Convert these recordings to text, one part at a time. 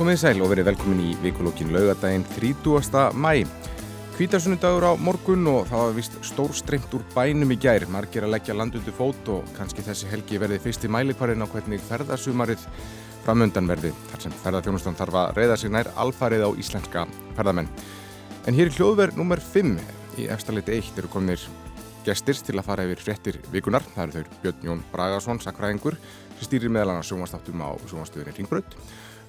Komið sæl og verið velkomin í vikulókin laugadaginn 30. mæ. Kvítarsunnudagur á morgun og það var vist stór strengt úr bænum í gær. Margir að leggja landundu fót og kannski þessi helgi verði fyrst í mælikvarinn á hvernig ferðarsumarið framöndan verði. Þar sem ferðarþjónustan þarf að reyða sig nær alfarið á íslenska ferðarmenn. En hér í hljóðverð nummer 5 í efstaliti 1 eru kominir gestir til að fara yfir frettir vikunar. Það eru þau Björn Jón Bragarsson, sakræðingur, sem stýrir meðal hann sjónvastáttum á sjónvastöðinni Ringbrödd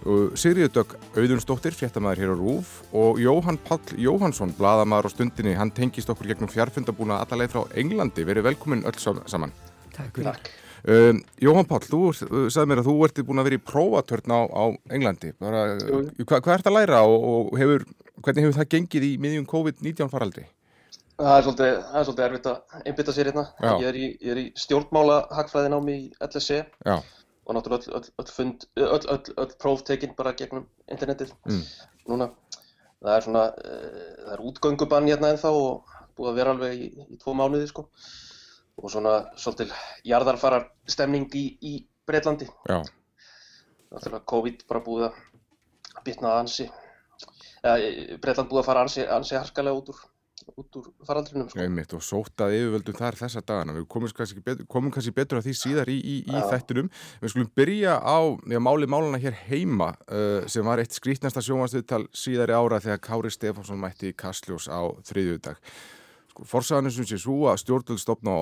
Sigriður Dögg Auðunstóttir, fréttamaður hér á Rúf og Jóhann Pall Jóhansson, bladamaður á stundinni, hann tengist okkur gegnum fjárfundabúna allaleg frá Englandi. Verið velkomin öll saman. Takk fyrir. Um, Jóhann Pall, þú sagði mér að þú ert búin að vera í prófatörn á, á Englandi. Bara, hva, hvað ert að læra og, og hefur, hvernig hefur það gengið í miðjum COVID-19 faraldri? Það er svolítið, það er svolítið erfitt að einbytta sér hérna. Ég er í, í stjórnmála hagfræðin á mig í LSE. Já og náttúrulega öll, öll, fund, öll, öll próf tekinn bara gegnum internetið mm. núna. Það er svona, það er útgöngubann hérna ennþá og búið að vera alveg í, í tvo mánuði sko og svona svolítil jarðarfarar stemning í, í Breitlandi. Já. Náttúrulega COVID bara búið að bitna ansi, eða Breitland búið að fara ansi, ansi harkalega út úr út úr faraldrinum sko. Einmitt, og sótað yfirvöldum þar þessa dagana við komum kannski betur, komum kannski betur að því síðar í, í, í þættinum við skulum byrja á máli máluna hér heima uh, sem var eitt skrítnasta sjónvarsviðtal síðari ára þegar Kári Stefánsson mætti í Kastljós á þriðjúdag sko, Forsaðanum sem sé svo að stjórnvöld stefna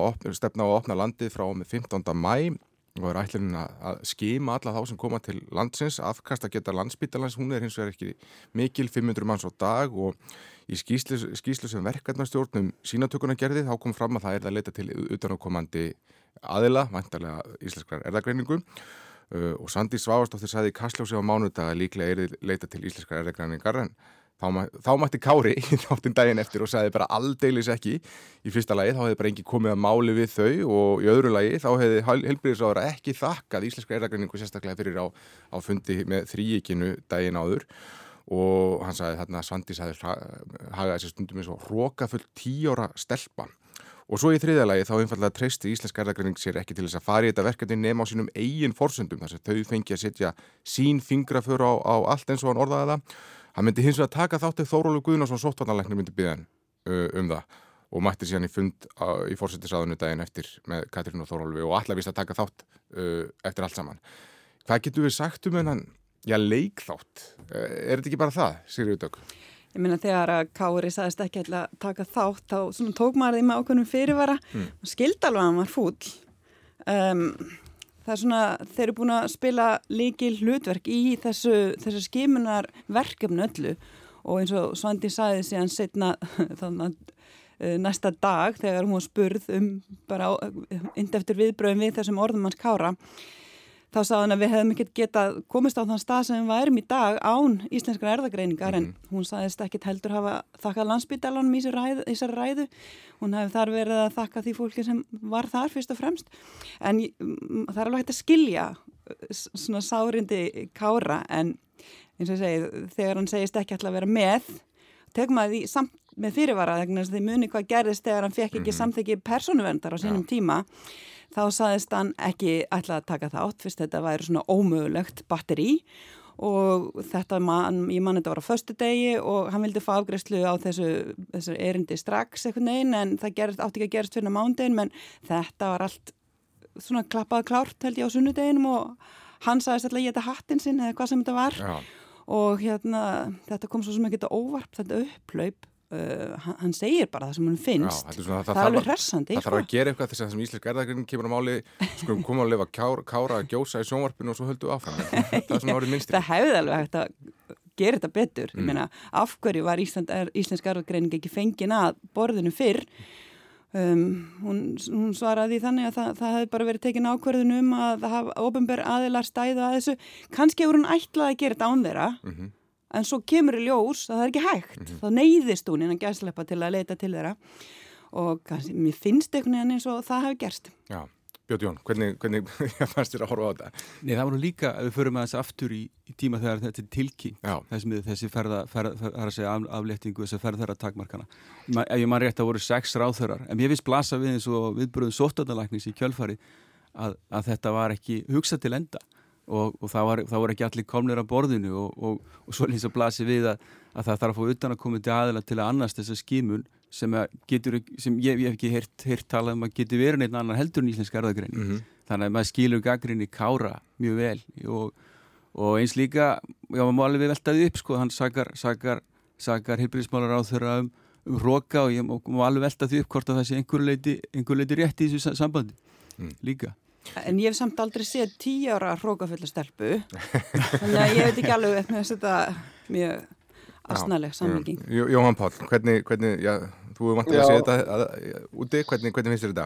á að opna landið frá með 15. mæ og er ætlun að skima alla þá sem koma til landsins, afkasta geta landsbyttalans, hún er hins vegar ekki mikil 500 manns á dag og Í skýslu, skýslu sem verkefnarstjórnum sínatökuna gerði þá kom fram að það er að leita til utanákomandi aðila, vantarlega íslenskrar erðagreiningu uh, og Sandi Svavastóttir sagði í Kastljósi á mánudag að líklega er leita til íslenskrar erðagreiningar en þá, mætti Kári í þáttinn daginn eftir og sagði bara aldeilis ekki. Í fyrsta lagi, þá hefði bara engi komið að máli við þau og í öðru lagi þá hefði helbriðisraður ekki þakkað íslenskrar erðagreiningu sérstaklega fyrir á, á fundi með þrýikinu daginn áður. Og hann sagði þarna að Svandís hafði þessi stundum eins og rókafull tíóra stelpa. Og svo í þriðalagi þá einfallega treysti Íslenska erðagreining sér ekki til þess að fara í þetta verkefni nema á sínum eigin forsöndum þar sem þau fengi að setja sín fingraför á, á allt eins og hann orðaði það hann myndi hins vegar taka þáttið Þórólu Guðnarsson sóttvarnarleiknir myndi byggja hann uh, um það og mætti síðan í fund á, í fórsættisraðinu daginn eftir með Katrín og Þórólu og allar vist að taka þátt uh, eftir allt saman hvað getur við sagt um hennan já, leikþátt. Eh, er þetta ekki bara það, Sigriður Dögg? Ég meina þegar að Kári saðist ekki að taka þátt, þá tók maður því með ákveðnum fyrirvara mm. og skildi alveg að hann var fúll. Um, það er svona, þeir eru búin að spila líkil hlutverk í þessu, þessu skimunar verkefnu öllu. Og eins og Svandi saði síðan setna þannig að næsta dag þegar hún spurð um bara indeftur viðbröðum við þessum orðum hans Kára þá sagði hann að við hefðum ekkert getað komist á þann stað sem við værum í dag án íslenskra erðagreiningar mm -hmm. en mhm. hún sagðist ekkert heldur hafa þakkað landsbytalanum í þessari ræðu hún hefði þar verið að þakka því fólki sem var þar fyrst og fremst en það er alveg hægt að skilja svona sárindi kára en eins og ég segi þegar hann segist ekki alltaf að vera með tegum að því samt með fyrirvara þegar því muni hvað gerðist þegar hann fekk ekki mm -hmm. samþekki persónuverndar á sínum ja. tíma þá saðist hann ekki ætla að taka þátt fyrst þetta væri svona ómögulegt batteri og þetta mann, ég mann þetta var á förstu degi og hann vildi fá afgreifslu á þessu, þessu erindi strax eitthvað neyn en það gerist, átti ekki að gerast fyrir mándegin menn þetta var allt svona klappað klárt held ég á sunnudeginum og hann sagðist alltaf ég þetta hattin sinn eða hvað sem þetta var Já. og hérna þetta kom svo sem ekki þetta óvarp, þetta upplaup Uh, hann segir bara það sem hann finnst. Já, svona, það, það er alveg hressandi það þarf að gera eitthvað þess að sem íslensk erðargrinn kemur á máli. Skulum koma að lifa kára, kára gjósa í sjónvarpinu og svo höldu áfram. Það er svona orðið minnstir það hefði alveg hægt að gera þetta betur. Mm. meina, af hverju var Ísland, er, íslensk erðargrinn ekki fengin að borðinu fyrr? Um, hún, hún svaraði þannig að það, það hefði bara verið tekin ákverðin um að það hafa ofinber aðilar stæða að þessu. Kannski voru hún ætlað að gera þetta án þeirra. Mm -hmm en svo kemur í ljós að það er ekki hægt. Mm -hmm. þá neyðist hún innan gæslepa til að leita til þeirra. Og kannski, mér finnst einhvern veginn eins og það hefur gerst. Já, Björn Jón, hvernig, hvernig fannst þér að horfa á þetta? Nei, það voru líka að við förum að þessu aftur í, í tíma þegar þetta er tilkynnt þessi, þessi ferða, ferða, ferða af, afléttingu, þessi ferðara takmarkana. Ma, ef ég maður rétt að voru sex ráþörar en ég finnst blasa við eins og viðbröðum sóttandalæknings í kjölfari að, að þetta var ekki hugsað til enda og, og það, var, það var ekki allir komnir að borðinu og, og svo lýsa blasi við að, að það þarf að fá utan að koma til aðila til að annast þessa skimun sem, getur, sem ég, ég hef ekki heyrt, heyrt talað um að getur verið neitt annan heldur en íslensk erðagrein mm -hmm. þannig að maður skilur gaggrinni kára mjög vel og, og eins líka já maður má alveg veltaði upp sko, hann sakar, sakar, sakar heilbríðismálar á þeirra um, um hróka og ég má alveg veltaði upp hvort að það sé einhver leiti, einhver leiti rétt í þessu sambandi mm. líka En ég hef samt aldrei séð tíu ára hrókafullu stelpu þannig að ég veit ekki alveg með þess að þetta mjög asnaleg samlíking Jóhann Pál, hvernig, hvernig já, Þú vant að segja þetta að, að, úti, hvernig, hvernig finnst þér þetta?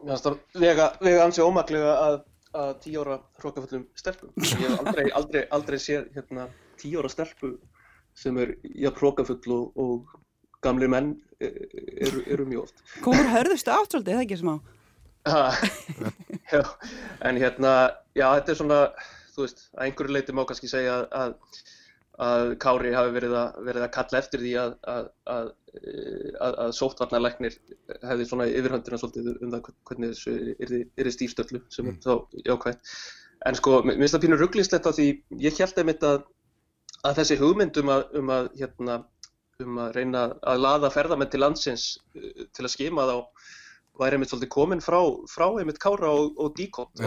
Mér finnst það vega, vega ansið ómaklega að, að tíu ára hrókaföllum stelpum. Ég hef aldrei, aldrei, aldrei séð hérna, tíu ára stelpu sem er jafn hrókafull og, og gamli menn e, eru, eru mjög oft. Komur hörðustu áttröldi, það ekki smá? Já, en hérna, já þetta er svona, þú veist, að einhverju leiti má kannski segja að að Kári hafi verið að, verið að kalla eftir því að, að, að sóttvarnarleiknir hefði svona yfirhöndina svolítið um það hvernig þessu er í stífstöllu sem mm. er þá jákvæmt. En sko, mér finnst það pínur rugglingslegt á því ég held einmitt að þessi hugmynd um að um hérna, um reyna að laða ferðamenn til landsins uh, til að skima þá væri einmitt svolítið komin frá, frá einmitt Kára og, og Díkott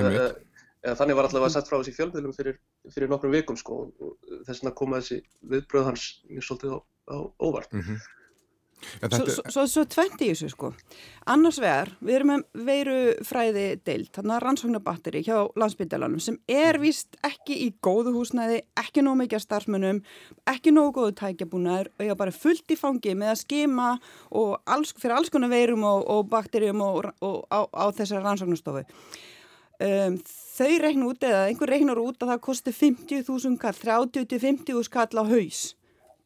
eða þannig var allavega sett frá þessi fjölmiðlum fyrir, fyrir nokkrum vikum sko og þess vegna koma þessi viðbröð hans svolítið á, á óvart. Mm -hmm. Svo, svo, svo tventi í þessu sko. Annars vegar, við erum með veirufræði deilt, þannig að rannsóknabatteri hjá landsbyggdalanum sem er vist ekki í góðu húsnæði, ekki nóg mikið starfsmönnum, ekki nóg góðu tækjabúnaður og ég har bara fullt í fangi með að skema alls, fyrir alls konar veirum og, og bakterjum og, og á, á þessari rannsóknastofu. Um, þau reikna út eða einhver reiknar út að það kosti 50.000 kall, 30-50.000 kall á haus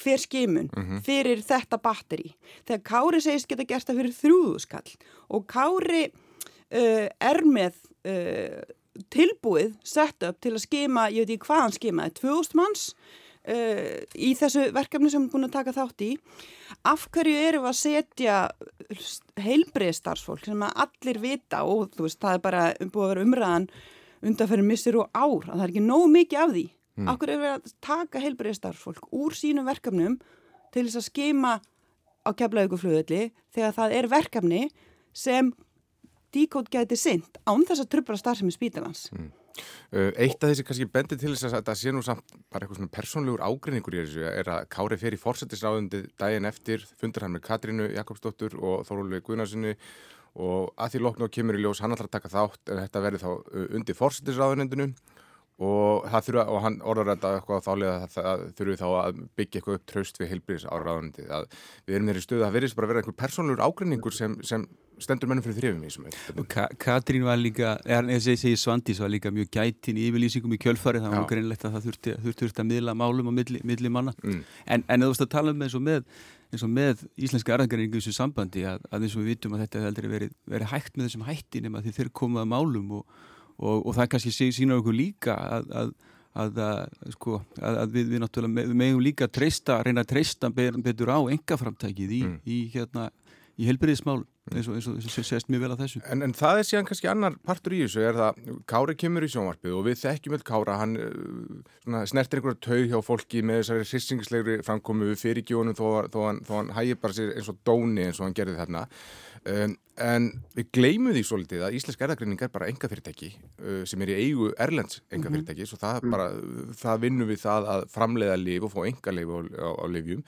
hver skimun mm -hmm. fyrir þetta batteri. Þegar Kári segist geta gert það fyrir 3.000 kall og Kári uh, er með uh, tilbúið sett upp til að skima, ég veit ekki hvað hann skimaði, 2.000 manns uh, í þessu verkefni sem við erum búin að taka þátt í af hverju eru við að setja heilbreyðstarfsfólk sem að allir vita og þú veist það er bara búið að vera umræðan undanferðin missir og ár að það er ekki nóg mikið af því mm. hverju eru við að taka heilbreyðstarfsfólk úr sínum verkefnum til þess að skema á keflauguflöðli þegar það er verkefni sem díkótt gæti synd án þess að trubla starfsemi spítalans mm. Uh, eitt af þessi kannski bendir til þess að það sé nú samt bara eitthvað svona persónlegur ágreiningur í þessu er að Kári fer í fórsættisráðundi daginn eftir, fundur hann með Katrínu Jakobsdóttur og Þórólfi Guðnarssoni og að því loknu og kemur í ljós hann alltaf taka þátt en þetta verði þá uh, undir fórsættisráðunendinu og, og hann orður þetta eitthvað þálega að það þurfi þá að byggja eitthvað upp traust við heilbyrðis áraðundi að við erum þeirri stöðu að verðist bara vera einhver persónur ágrinningur sem, sem stendur mennum fyrir í þessum Ka Katrín var líka, Svandís var líka mjög gætin í yfirlýsingum í kjölfari það var greinlegt að það þurfti, þurfti að miðla málum á milli, milli manna. Mm. en, en þú veist að tala um eins og með eins og með íslenska erðangaringu í þessu sambandi að, að eins og við vitum að þetta hefur aldrei verið, verið hægt með þessum hætti nema því þeir komaða málum og og, og það kannski sína okkur líka að, að, að, sko, að við, við náttúrulega meðum líka treysta, reyna að treysta betur á engaframtækið í, mm. í, hérna, í helbriðismál mm. Eins og, eins og, sést mjög vel að þessu. En, en það er síðan kannski annar partur í þessu er það, Kári kemur í sjónvarpið og við þekkjum öll Kára, hann uh, snertir einhverja tau hjá fólki með þessari hrissingislegri framkomu við fyrirgjónum þó, þó, þó, þó hann hægir bara sér eins og dóni eins og hann gerði þarna. Um, en við gleymum því svolítið að Íslensk erðagreining er bara enga fyrirtæki uh, sem er í eigu Erlends enga fyrirtæki mm -hmm. svo það, bara, það vinnum við það að framleiða liv og fá enga liv á, á, á livjum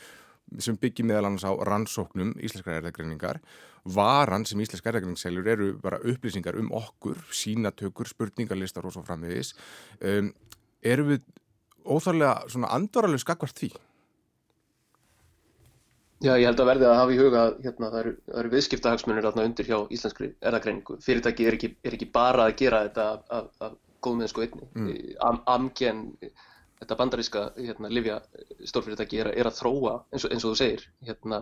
sem byggir meðal annars á rannsóknum Íslenskar erðagreiningar varan sem Íslensk erðagreiningsselur eru bara upplýsingar um okkur, sínatökur spurningarlistar og svo framvegis um, eru við óþarlega svona andvaralegu skakvart því Já, ég held að verði að hafa í huga að hérna, það eru, eru viðskiptahagsmunir undir hjá íslenskri erðagreiningu. Fyrirtæki er ekki, er ekki bara að gera þetta af, góðmiðinsku einni. Mm. Am, Amgen, þetta bandaríska hérna, livja stórfyrirtæki er, er að þróa, eins og, eins og þú segir, hérna,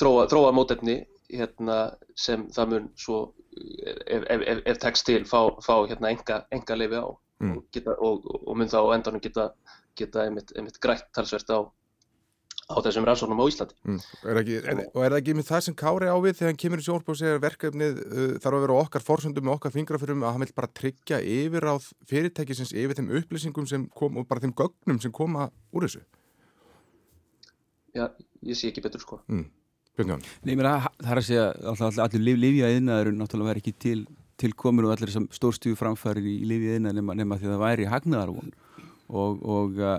þróa, þróa mótefni hérna, sem það mun svo, ef, ef, ef tekst til, fá, fá hérna, enga, enga lifi á mm. og, geta, og, og mun þá endanum geta, geta einmitt, einmitt grætt talsvert á á þessum rannsóknum á Íslandi mm. er ekki, er, og er það ekki með það sem Kári ávið þegar hann kemur í sjónspóð og segir verkefnið uh, þarf að vera okkar fórsöndum og okkar fingrafyrum að hann vil bara tryggja yfir á fyrirtækisins yfir þeim upplýsingum sem kom og bara þeim gögnum sem koma úr þessu Já, ég sé ekki betur sko mm. Nei, mér að það er að segja alltaf allir livja eðnaður náttúrulega verið ekki til, til komur og allir þessam stórstífu framfæri í livja eðnað nema, nema því að það væri hagnaðarvon og, og uh,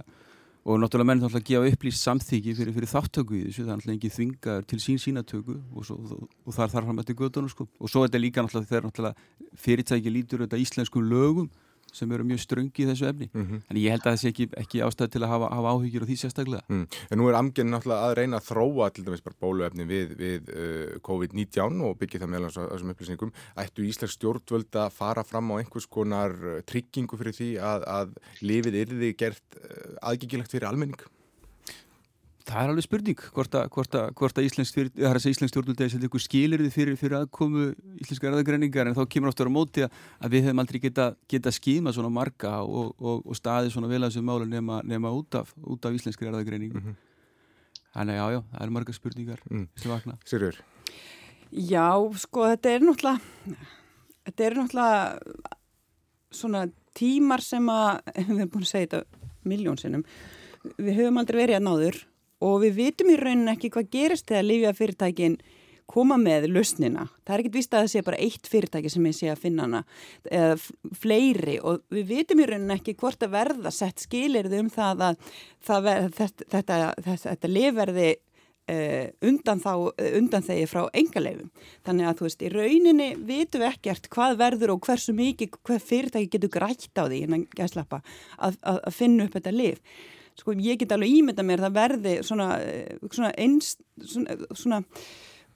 og náttúrulega menn þá að gefa upplýst samþyggi fyrir, fyrir þáttöku í þessu, það er náttúrulega ekki þvingar til sín sínatöku og, svo, og, þar þarf hann eftir gödunum sko. Og svo er þetta líka náttúrulega þegar náttúrulega fyrirtæki lítur þetta íslenskum lögum sem eru mjög ströngi í þessu efni mm -hmm. en ég held að það sé ekki, ekki ástæð til að hafa, hafa áhyggjur á því sérstaklega mm. En nú er amgen náttúrulega að reyna að þróa til dæmis bara bóluefni við, við uh, COVID-19 og byggja það meðal þessum upplýsningum ættu Íslands stjórnvöld að fara fram á einhvers konar uh, tryggingu fyrir því að, að lifið yrði gert uh, aðgengilegt fyrir almenning Það er alveg spurning hvort að, hvort að, hvort að Íslensk, Íslensk stjórnulegi setja ykkur skilirði fyrir, fyrir aðkomu íslenska erðagreiningar en þá kemur áttur á móti að við hefum aldrei geta, geta skíma svona marga og, og, og staði svona vel að þessu málu nema, nema út af, af íslenskri erðagreining mm -hmm. Þannig að já, já, það eru marga spurningar mm. sem vakna Sirjur? Já, sko þetta er náttúrulega þetta er náttúrulega svona tímar sem að við hefum búin að segja þetta miljónsinnum við höfum aldrei verið að náður og við vitum í rauninni ekki hvað gerist þegar Lífjafyrirtækin koma með lausnina. Það er ekkit vist að það sé bara eitt fyrirtæki sem ég sé að finna hana eða fleiri og við vitum í rauninni ekki hvort að verða sett skilirði um það að það ver, þetta, þetta, þetta, þetta lifverði Uh, undan, þá, undan þegi frá engalegum. Þannig að þú veist, í rauninni vitum við ekkert hvað verður og hversu mikið, hvað fyrirtæki getur grætt á því innan gæslappa að, að, að finna upp þetta lif sko ég get alveg ímynda mér það verði svona, eh, svona, einst, svona, svona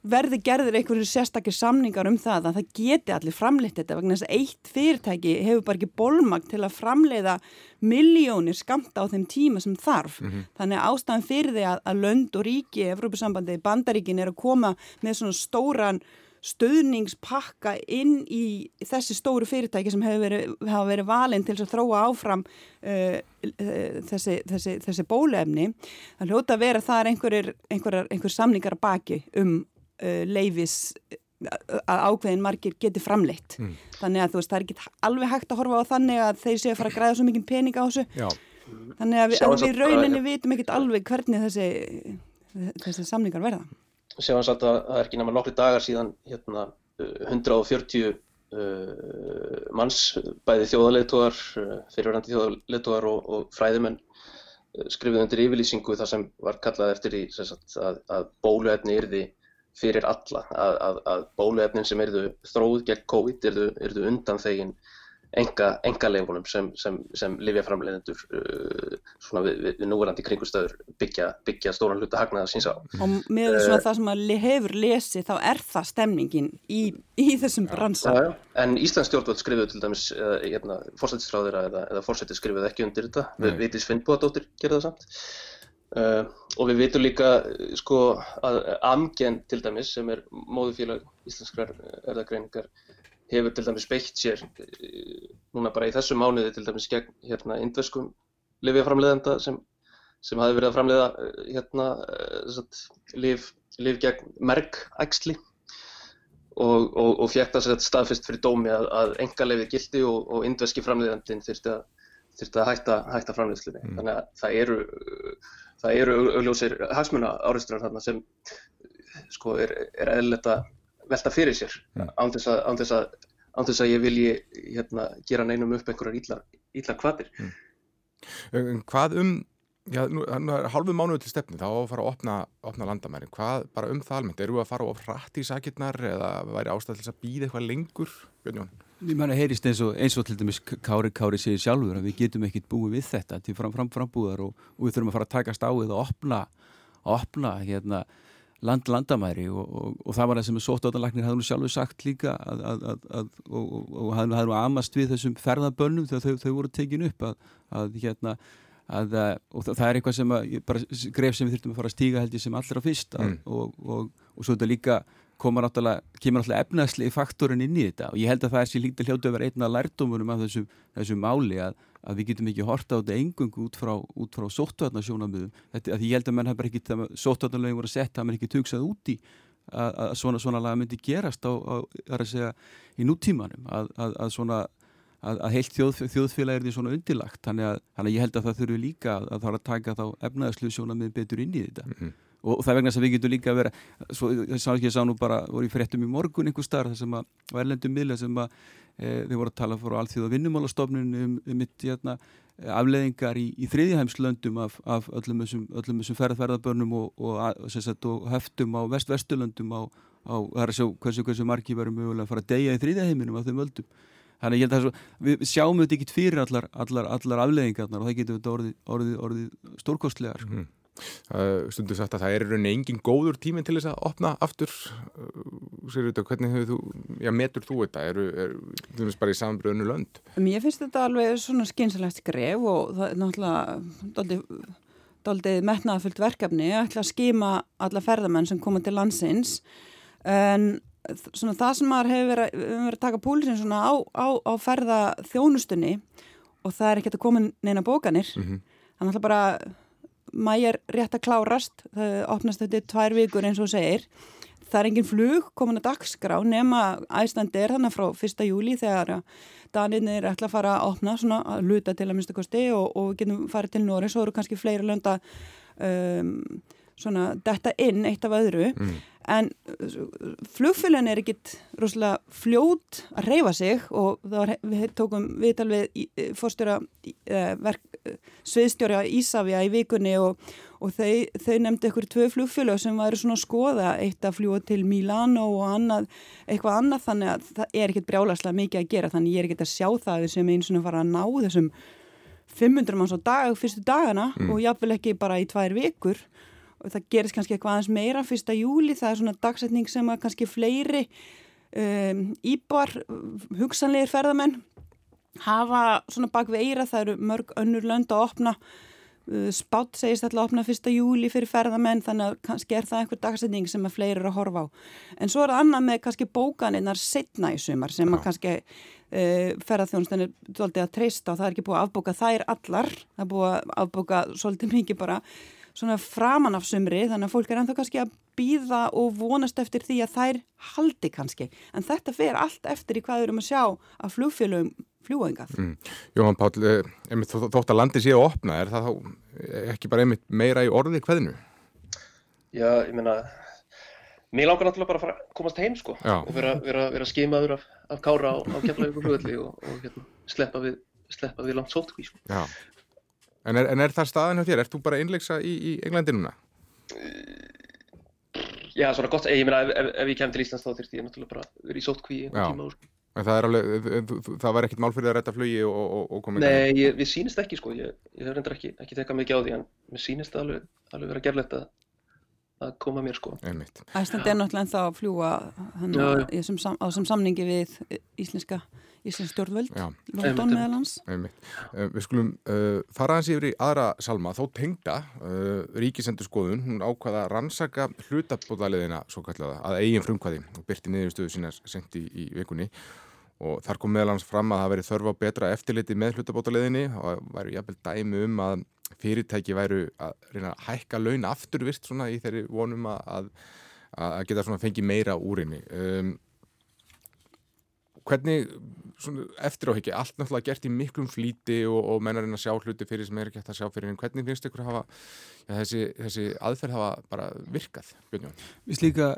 verði gerðir einhverju sérstakir samningar um það að það geti allir framleitt þetta vegna þess að eitt fyrirtæki hefur bara ekki bólmagt til að framleiða miljónir skamta á þeim tíma sem þarf. Mm -hmm. Þannig að ástæðan fyrir því að, að lönd og ríki, Evrópusambandi, bandaríkin er að koma með svona stóran stöðningspakka inn í þessi stóru fyrirtæki sem hefur verið, verið valinn til að þróa áfram uh, uh, þessi, þessi, þessi bólefni það hljóta að vera þar einhverjir, einhverjir, einhverjir samningar að baki um uh, leifis að ákveðin margir geti framleitt. Mm. þannig að þú veist það er ekki alveg hægt að horfa á þannig að þeir séu að fara að græða svo mikið pening á þessu. Já. þannig að við, að við rauninni vitum ekkert alveg hvernig þessi, þessi samningar verða sem hann satt að það er ekki náma nokkri dagar síðan hérna, 140 uh, manns, bæði þjóðarleituar, uh, fyrirvændi þjóðarleituar og, og fræðimenn uh, skrifið undir yfirlýsingu þar sem var kallað eftir í sagt, að, að bóluefni yrði fyrir alla, að, að, að bóluefnin sem erðu þróð gegn COVID erðu, erðu undan þeginn enga, enga sem, sem, sem livjaframleiðendur uh, við, við, núverandi kringustöður byggja, byggja stóran hluta hagnaða síns á. Og með uh, svona það sem að hefur lesið þá er það stemningin í, í þessum bransa. Já. En Íslands stjórnvöld skrifuðu til dæmis uh, hérna, fórsættisráðira eða, eða fórsættis skrifuðu ekki undir þetta. Við veitis Finnbúadóttir gerða það samt. Uh, og við veitum líka sko að Amgen til dæmis sem er móðufélag íslenskrar erðagreiningar hefur til dæmis beitt sér eh, núna bara í þessu mánuði til dæmis gegn hérna indverskum livjaframleðenda sem, sem hafi verið að framleiða eh, hérna eh, liv, liv gegn merkæksli og, og, og fjækt að staðfist fyrir dómi að, að enga lefi gildi og, og indverski framleiðendin þurfti að, þurfti að hætta, hætta framleiðslinni. Mm. Þannig að það eru, það eru augljósir hagsmuna áriðsturar þarna sem sko er, er eðlilegt að velta fyrir sér án þess að, án þess að, án þess að ég vilji hérna, gera neinum upp einhverjar ítlar, ítlar kvatir. Mm. Hvað um, já, nú, nú er halvu mánuðu til stefni, þá að fara að opna, opna landamæri, hvað bara um það almennt, eru að fara of rætt í sakirnar eða væri ástæð til þess að býða eitthvað lengur, Björnjón? Ég mæna heyrist eins og, eins og til dæmis Kári Kári segir sjálfur að við getum ekkit búið við þetta til fram, fram, frambúðar og, og við þurfum að fara að takast á við og opna, opna hérna land landamæri og, og, og það var það sem sóttáðanlagnir hafði nú sjálfur sagt líka að, að, að, og, og hafði nú amast við þessum ferðabönnum þegar þau, þau voru tekin upp að hérna og það er eitthvað sem gref sem við þurftum að fara að stíga held ég sem allra fyrst mm. og svo þetta líka kemur náttúrulega efnaðsli faktorinn inn í þetta og ég held að það er sér lítið hljótu að vera einna lærdomunum af þessu, þessu máli að, að við getum ekki horta á þetta engungu út frá, frá sóttvarnasjónamöðum þetta, að ég held að menn hafa ekki sóttvarnalögin voru að setja að menn ekki tugsað úti að, að svona, svona laga myndi gerast á, á að segja, í nútímanum að, að svona að heilt þjóð, þjóðfélag er því svona undilagt þannig að, þannig að ég held að það þurfu líka að það er að taka þá efnaðslu sjónamöðum betur inn í þetta. Mm -hmm og það vegna sem við getum líka að vera svo, ég sá ekki að sá nú bara, voru í fréttum í morgun einhver starf þar sem að, á erlendum miðla sem að e, þau voru að tala fyrir allþjóð og vinnumálastofnun um, um mitt jæna, afleðingar í, í þriðjahæmslöndum af, af öllum þessum, þessum ferðarferðarbörnum og, og, og, og höftum á vest-vesturlöndum á, á það er að sjá hversu, hversu margi verður mögulega að fara að deyja í þriðjaheiminum af þeim öldum Þannig ég held að svo, við sjáum þetta ekki fyrir allar, allar, allar afleðingarnar og það getur orðið, orðið, orðið stórkostlegar. Sko. Mm. Stundu sagt að það er rauninni engin góður tíminn til þess að opna aftur Sérur, hvernig hefur þú, já, metur þú þetta? Er, er, þú veist bara í sambröðinu lönd? Mér finnst þetta alveg svona skynsalegt gref og það er náttúrulega doldið metnaðafullt verkefni að skima alla ferðamenn sem koma til landsins en svona það sem maður hefur verið, verið að taka púlisin svona á, á, á ferða þjónustunni og það er ekki að koma neina bókanir mm -hmm. þannig að bara mæjar rétt að klárast, það opnast þetta tvær vikur eins og segir. Það er engin flug komin að dagskrá nema æstandi er þannig frá 1. júli þegar Danirnir er ætla að fara að opna svona að luta til að mista kosti og, og getum farið til Nóri, svo eru kannski fleiri lönda um, svona detta inn eitt af öðru mm en uh, flugfélagin er ekkit rosalega fljót að reyfa sig og var, við tókum viðtal við eh, fórstjóra eh, verk, eh, sviðstjóra Ísafja í vikunni og, og þau, þau nefndi ykkur tvö flugfélag sem væri svona að skoða eitt að fljúa til Milano og annað, eitthvað annað þannig að það er ekkit brjálagslega mikið að gera þannig ég er ekkit að sjá það sem einn svona fara að ná þessum 500 manns á dag fyrstu dagana mm. og jáfnvel ekki bara í tvær vikur og það gerist kannski eitthvað aðeins meira fyrsta júli, það er svona dagsetning sem að kannski fleiri um, íbar, hugsanleir ferðamenn hafa svona bak við eira, það eru mörg önnur lönd að opna. Uh, spátt segist alltaf að opna fyrsta júli fyrir ferðamenn þannig að kannski er það einhver dagsetning sem að fleiri eru að horfa á. En svo er það annað með kannski bókaninnar setna í sumar sem að kannski uh, ferðarþjónustan er svolítið að treysta og það er ekki búið að afbóka þær allar það er búið að afbóka svolítið mikið bara svona framan af sumri þannig að fólk er ennþá kannski að býða og vonast eftir því að þær haldi kannski en þetta fer allt eftir í hvað við erum að sjá að flugfélögum fljúaðingað. Mm. Jóhann Páll, eh, þótt að landi sé að opna er það þá ekki bara einmitt meira í orði hverðinu? Já, ég meina mér langar náttúrulega bara að fara, komast heim sko Já. og vera, vera, vera skimaður af, af kára á, á flugvelli og, og hérna, sleppa við, sleppa við langt sótkví sko. Já. En er, en er það staðan hjá þér? Ert þú bara einleiksa í, í Englandi núna? Já, svona gott. Ég meina, ef, ef, ef ég kem til Íslands þá þurfti ég náttúrulega bara að vera í sótkví einhvern tíma úr. Sko. En það, alveg, það var ekkert mál fyrir að retta flugi og, og, og koma í gang? Nei, ég, við sínist ekki sko. Ég, ég hef reyndar ekki, ekki tekað mikið á því en við sínist alveg, alveg vera gerlegt að, að koma mér sko. Æslandi er náttúrulega ennþá að fljúa á þessum samningi við íslenska Íslands stjórnvöld, London meðal hans eh, Við skulum uh, fara hans yfir í aðra salma, þó tengda uh, Ríkisendur skoðun, hún ákvaða að rannsaka hlutabóðaliðina að eigin frumkvæði og byrti niðurstöðu sína sent í, í vikunni. Og þar kom meðal hans fram að það veri þörfa á betra eftirliti með hlutabóðaliðinni og það væri jafnvel dæmi um að fyrirtæki væru að reyna að hækka laun afturvist svona í þeirri vonum að, að geta svona fengið meira úrinni um, Hvernig eftir áhengi, allt náttúrulega gert í miklum flíti og, og mennarinn að sjá hluti fyrir sem er ekki hægt að sjá fyrir en hvernig finnst ykkur að hafa, ja, þessi, þessi aðferð hafa bara virkað, Björnjón? Við slíka,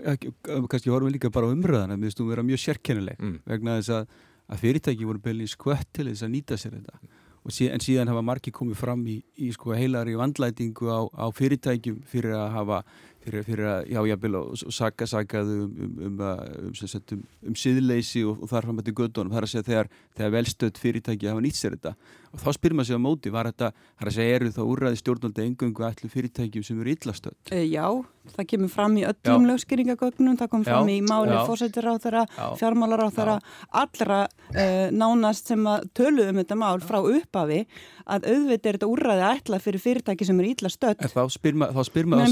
kannski horfum við líka bara á umröðan að við stum vera mjög sérkennileg mm. vegna þess að, að fyrirtæki voru beilin skvött til þess að nýta sér þetta sí, en síðan hafa margi komið fram í, í sko heilari vandlætingu á, á fyrirtækjum fyrir að hafa fyrir, fyrir að, já, jábel og saka sakaðu um, um, um, um, um, um siðleysi og, og þar fram með til gödunum, það er að segja þegar, þegar velstödd fyrirtæki hafa nýtt sér þetta. Og þá spyrir maður sig á móti, var þetta, það er að segja eru þá úrraði stjórnaldi engungu allir fyrirtækjum sem eru illastödd? E, já, það kemur fram í öllum lögskýringagögnum, það kom fram já, í máli fórsættir á þeirra, fjármálar á þeirra allra e, nánast sem að töluðum þetta mál frá upphafi að auðvitað er þetta úrraði ætlað fyrir fyrirtæki sem eru illastödd. Þá spyr maður...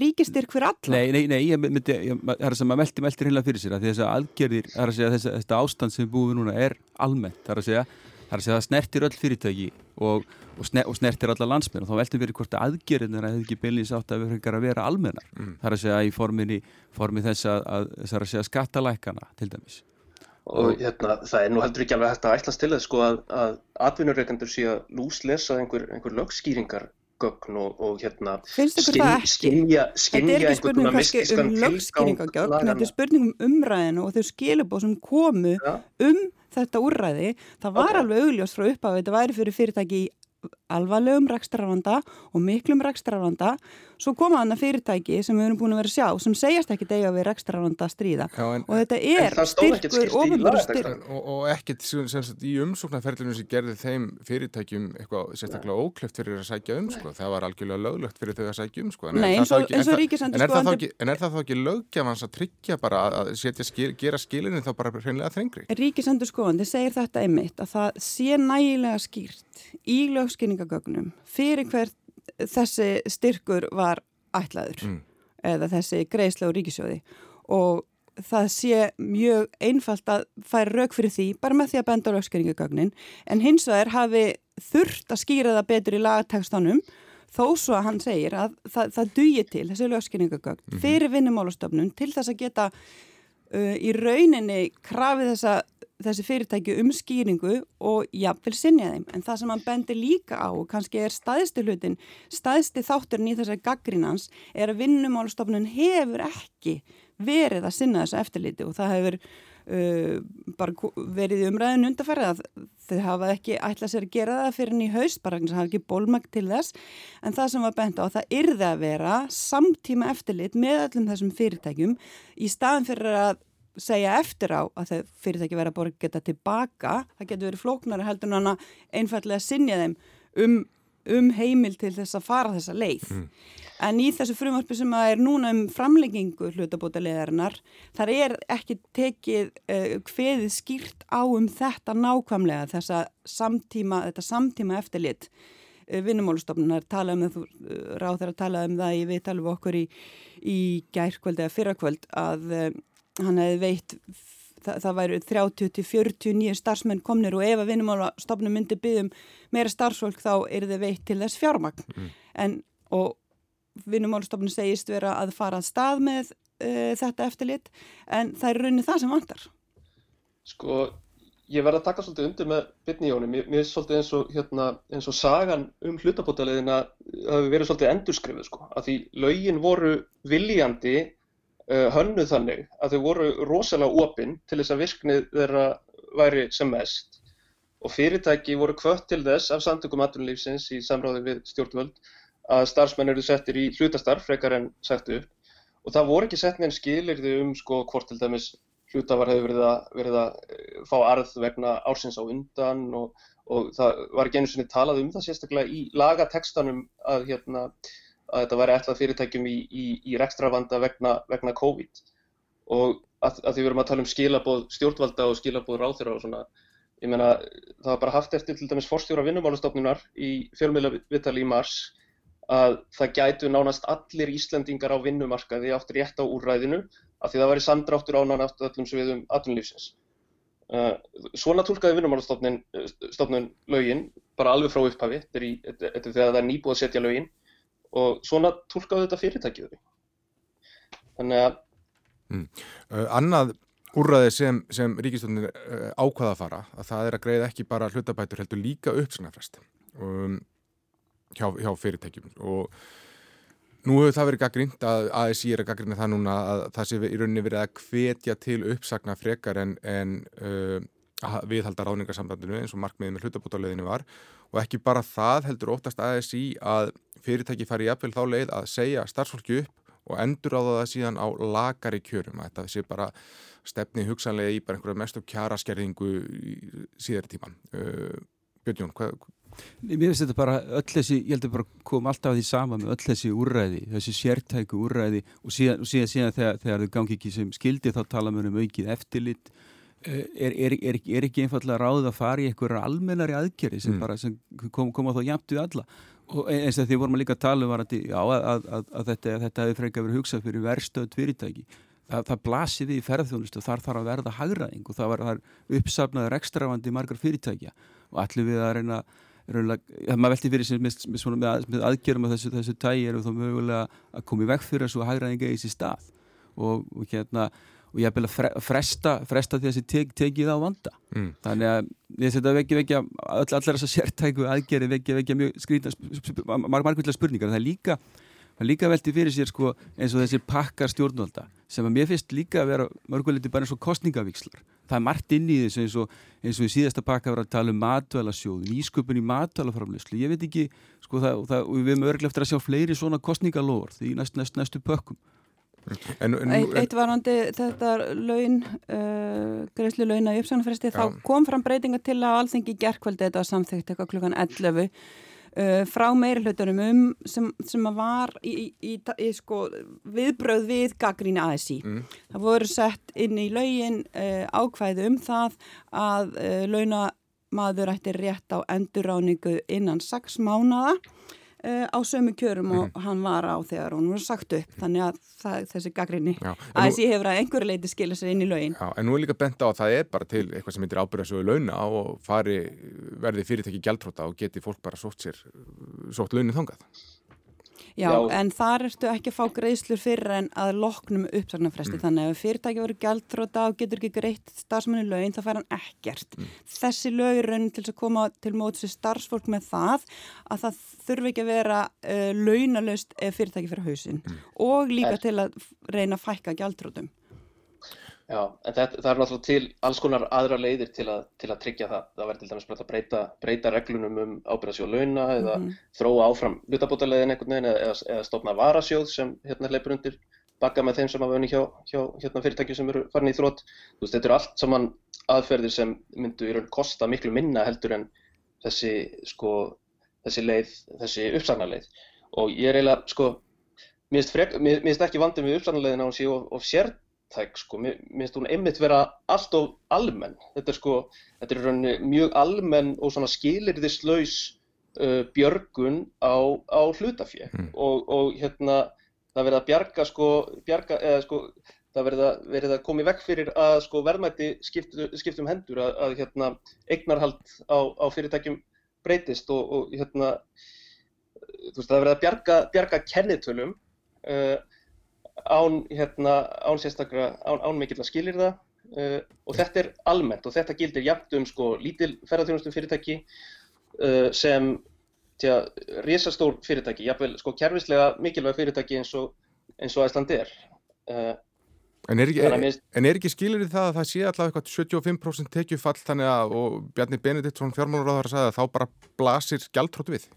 Ríkistyrk fyrir alla? Nei, nei, nei, ég myndi, það er sem að meldi meldir heila fyrir sér að þess að algjörðir, það er að segja þess að þetta ástand sem búið núna er almennt, það er að segja Það er að segja að það snertir öll fyrirtæki og, og, sner, og snertir alla landsmenn og þá veltum við hvort að aðgerðin er að ekki bylnins átt að vera að vera almennar. Mm. Það er að segja í forminni, formi þess að, að, að, að segja skattalækana til dæmis. Og hérna, það er nú heldur ekki alveg hægt að ætlast til þess sko að atvinnureikandur sé að lúslesa einhver, einhver lögskýringar gögn og, og hérna skinja einhvern veginn að mistiskan tilgang þetta er spurning um umræðinu og þau skilubóð sem komu ja. um þetta úrræði það var okay. alveg augljóst frá upphafi þetta væri fyrir fyrirtæki í alvarlegum rekstrarvanda og miklum rekstrarvanda svo koma þannig fyrirtæki sem við erum búin að vera að sjá sem segjast ekki degja við rekstrarvanda að stríða Já, en, og þetta er styrkur ofinbjörn styrk og, og ekkit sagt, í umsóknarferðlunum sem gerði þeim fyrirtækjum eitthvað sérstaklega óklöft fyrir að sækja um sko. það var algjörlega löglögt fyrir þau að sækja um sko. en, en, sko, en er það þá ekki lögjafans að tryggja bara að setja, skil, gera skilinu þá bara hreinlega þrengri? Ríkisendur skoðandi segir þetta einmitt að það sé nægilega skýrt í lögskyningagögnum fyrir hvert þessi styrkur var ætlaður mm. eða þessi greiðsla og ríkisjóði og það sé mjög einfalt að færa rauk fyrir því bara með því að benda á lögskyningagögnin en hins vegar hafi þurft að skýra það betur í lagatekstanum þó svo að hann segir að það, það dugir til þessi lögskyningagögn mm -hmm. fyrir vinnumálastofnun til þess að geta uh, í rauninni krafið þessa þessi fyrirtæki um skýringu og jafnvel sinja þeim. En það sem hann bendir líka á, kannski er staðisti hlutin, staðisti þátturinn í þessari gaggrínans, er að vinnumálstofnun hefur ekki verið að sinna þessu eftirliti og það hefur uh, bara verið umræðin undarfærið að þau hafa ekki ætlað sér að gera það fyrir nýj haust, bara það hafa ekki bólmægt til þess, en það sem var bent á, það yrði að vera samtíma eftirlit með öllum þessum fyrirtækjum í staðin fyrir að segja eftir á að þau fyrirtæki verið að borga geta tilbaka, það getur verið flóknari heldur en einfallega að sinja þeim um, um heimil til þess að fara þessa leið. Mm. En í þessu frumvarpi sem að er núna um framleggingu hlutabóta leðarinnar, þar er ekki tekið uh, hveðið skýrt á um þetta nákvæmlega, þessa samtíma, þetta samtíma eftirlit uh, vinnumálustofnunar talaðum, uh, ráð þeirra talaðum það í viðtalum okkur í, í gærkvöld eða fyrrakvöld að hann hefði veitt það, það væri 30-40 nýja starfsmenn komnir og ef að vinnumálastofnum myndi byggðum meira starfsfólk þá er þið veitt til þess fjármagn. Mm. en og vinnumálastofnum segist vera að fara að stað með uh, þetta eftirlit en það er raunin það sem vantar. Sko ég verði að taka svolítið undir með bytni í jónum, mér finnst svolítið eins og, hérna, eins og sagan um hlutabótaleðina hafi verið svolítið endurskrifuð sko, að því laugin voru viljandi hönnuð þannig að þau voru rosalega opinn til þess að virknið þeirra væri sem mest. Og fyrirtæki voru kvött til þess af samtökum aðrunlífsins í samráði við stjórnvöld að starfsmenn eru settir í hlutastarf frekar en sett upp. Og það voru ekki sett neins skilirði um sko hvort til dæmis hlutafar hefur verið að, verið að eh, fá arð vegna ársins á undan og, og það var ekki einu sinni talað um það sérstaklega í lagatekstanum að hérna að þetta væri ætlað fyrirtækjum í, í, í rekstravanda vegna, vegna COVID og að, að því við erum að tala um skilabóð stjórnvalda og skilabóð ráþyra og svona ég meina það var bara haft eftir til dæmis forstjóra vinnumálastofnunar í fjölmiðlavitali í mars að það gætu nánast allir Íslandingar á vinnumarkaði áttur rétt á úrræðinu að því það væri samdráttur ánan aftur öllum sviðum atvinnulífsins. Uh, svona tólkaði vinnumálastofnun lögin bara alveg frá upphafi, þetta er þegar það er nýbúið að setja lögin og svona tólkaðu þetta fyrirtækið þannig að mm. uh, Annað úrraði sem, sem ríkistöndin uh, ákvaða að fara að það er að greiða ekki bara hlutabætur heldur líka uppsagnarfrest um, hjá, hjá fyrirtækjum og nú hefur það verið gaggrínt að ASI er að gaggrína það núna að það sé í rauninni verið að hvetja til uppsagna frekar en, en uh, viðhalda ráningarsambandinu eins og markmiðið með hlutabótaleðinu var. Og ekki bara það heldur óttast ASI að fyrirtæki fari jafnvel þá leið að segja starfsfólki upp og endur á það síðan á lagari kjörum. Að þetta sé bara stefni hugsanlega í bara einhverja mestu kjaraskerðingu síðar tíman uh, Björn Jón, hvað Mér finnst þetta bara öll þessi, ég held að bara kom alltaf því sama með öll þessi úrræði, þessi sértæku úrræði og síðan, og síðan, síðan þegar, þegar þau gangi ekki sem skildi þá tala mér um aukið eftirlit er, er, er, er ekki einfallega ráð að fara í einhverja almennari aðgerri sem, mm. sem kom, koma þá jæmt við alla. Og eins og því vorum við líka að tala um að, að, að, að þetta, þetta hefur frekar verið hugsað fyrir verstöð fyrirtæki. Að það blasir við í ferðþjónustu þar þarf að verða hagraðing og það var uppsafnaður ekstravandi margar fyrirtækja. Og allir við að reyna, það maður velti fyrir sig með, með, með, aðgjörum af þessu, þessu tægi erum þá mögulega að koma í vekk fyrir þessu hagraðinga í þessi stað. Og, og hérna og ég hef vel að fresta, fresta því að þessi tek, tekið á vanda. Mm. þannig að ég setja vekja vekja all, allar þessar sértæku aðgerði vekja vekja mjög skrýtna margmættilega spurningar. Það er líka líka veldi fyrir sér sko eins og þessir pakkar stjórnvalda sem að mér finnst líka að vera mörguleiti bara eins og kostningavíkslar það er margt inn í þessu eins og, eins og í síðasta pakka verið að tala um matvælasjóð nýsköpun í matvælaframleyslu ég veit ekki sko það, það, við erum örglega eftir að sjá fleiri svona kostningalóður í næst, næst, næstu pökkum Eitt, varandi þetta laun, uh, greiðslu launa í uppsögnarfresti, þá kom fram breytinga til að alþengi gerðkvöldi þetta samþygt eitthvað klukkan 11 Uh, frá meiri hlutunum um sem, sem var í, í, í, í sko, viðbröð við gaggríni ASI. Mm. Það voru sett inn í laugin uh, ákvæðu um það að uh, launamaður ætti rétt á endurráningu innan 6 mánada uh, á sömu kjörum og mm. hann var á þegar hún var sagt upp. Þannig að það, þessi gaggrinni að þessi hefur að einhverju leiti skilja sér inn í laugin Já, en nú er líka bent á að það er bara til eitthvað sem heitir ábyrðasögu launa og fari verði fyrirtæki gæltróta og geti fólk bara sótt sér sótt launin þangað Já, Já, en þar ertu ekki að fá greiðslur fyrir en að loknum uppsagnarfresti mm. þannig að ef fyrirtæki voru gældróta og getur ekki greitt starfsmanni lögin þá fær hann ekkert. Mm. Þessi lög er raunin til að koma til mótis í starfsfólk með það að það þurfi ekki að vera uh, launalöst ef fyrirtæki fyrir hausin mm. og líka til að reyna að fækka gældrótum. Já, en það, það er náttúrulega til alls konar aðra leiðir til að, til að tryggja það. Það verður til dæmis bara að breyta, breyta reglunum um ábyrðasjóð launa eða mm -hmm. þróa áfram lutabótalegin einhvern veginn eða, eða stopna varasjóð sem hérna leipur undir bakka með þeim sem hafa unni hjá, hjá hérna, fyrirtæki sem eru farin í þrótt. Þú veist, þetta eru allt saman aðferðir sem myndu í raun kosta miklu minna heldur en þessi, sko, þessi leið, þessi uppsagnarleið. Og ég er eiginlega, sko, mér finnst ekki vandið með uppsagnarleiðina og sé of, of sért tæk sko, mér finnst hún einmitt vera allt of almenn, þetta er sko þetta er rauninni mjög almenn og svona skilirðislaus uh, björgun á, á hlutafjö mm. og, og hérna það verið að bjarga sko, bjarga, eða sko það verið að, verið að koma í vekk fyrir að sko verðmætti skiptum skipt um hendur að, að hérna eignarhald á, á fyrirtækjum breytist og, og hérna þú veist það verið að bjarga, bjarga kennitölum uh, án, hérna, án sérstaklega, án, án mikill að skilir það uh, og þetta er almennt og þetta gildir jafnt um sko lítil ferðarþjónustum fyrirtæki uh, sem tja, risastór fyrirtæki, jafnvel sko kjærfislega mikilvæg fyrirtæki eins og, eins og Æsland er. Uh, en er ekki, en er ekki skilir í það að það sé alltaf eitthvað 75% tekjufall þannig að, og Bjarni Benediktsson fjármálaráðar sagði að þá bara blasir gjaldtrótt við?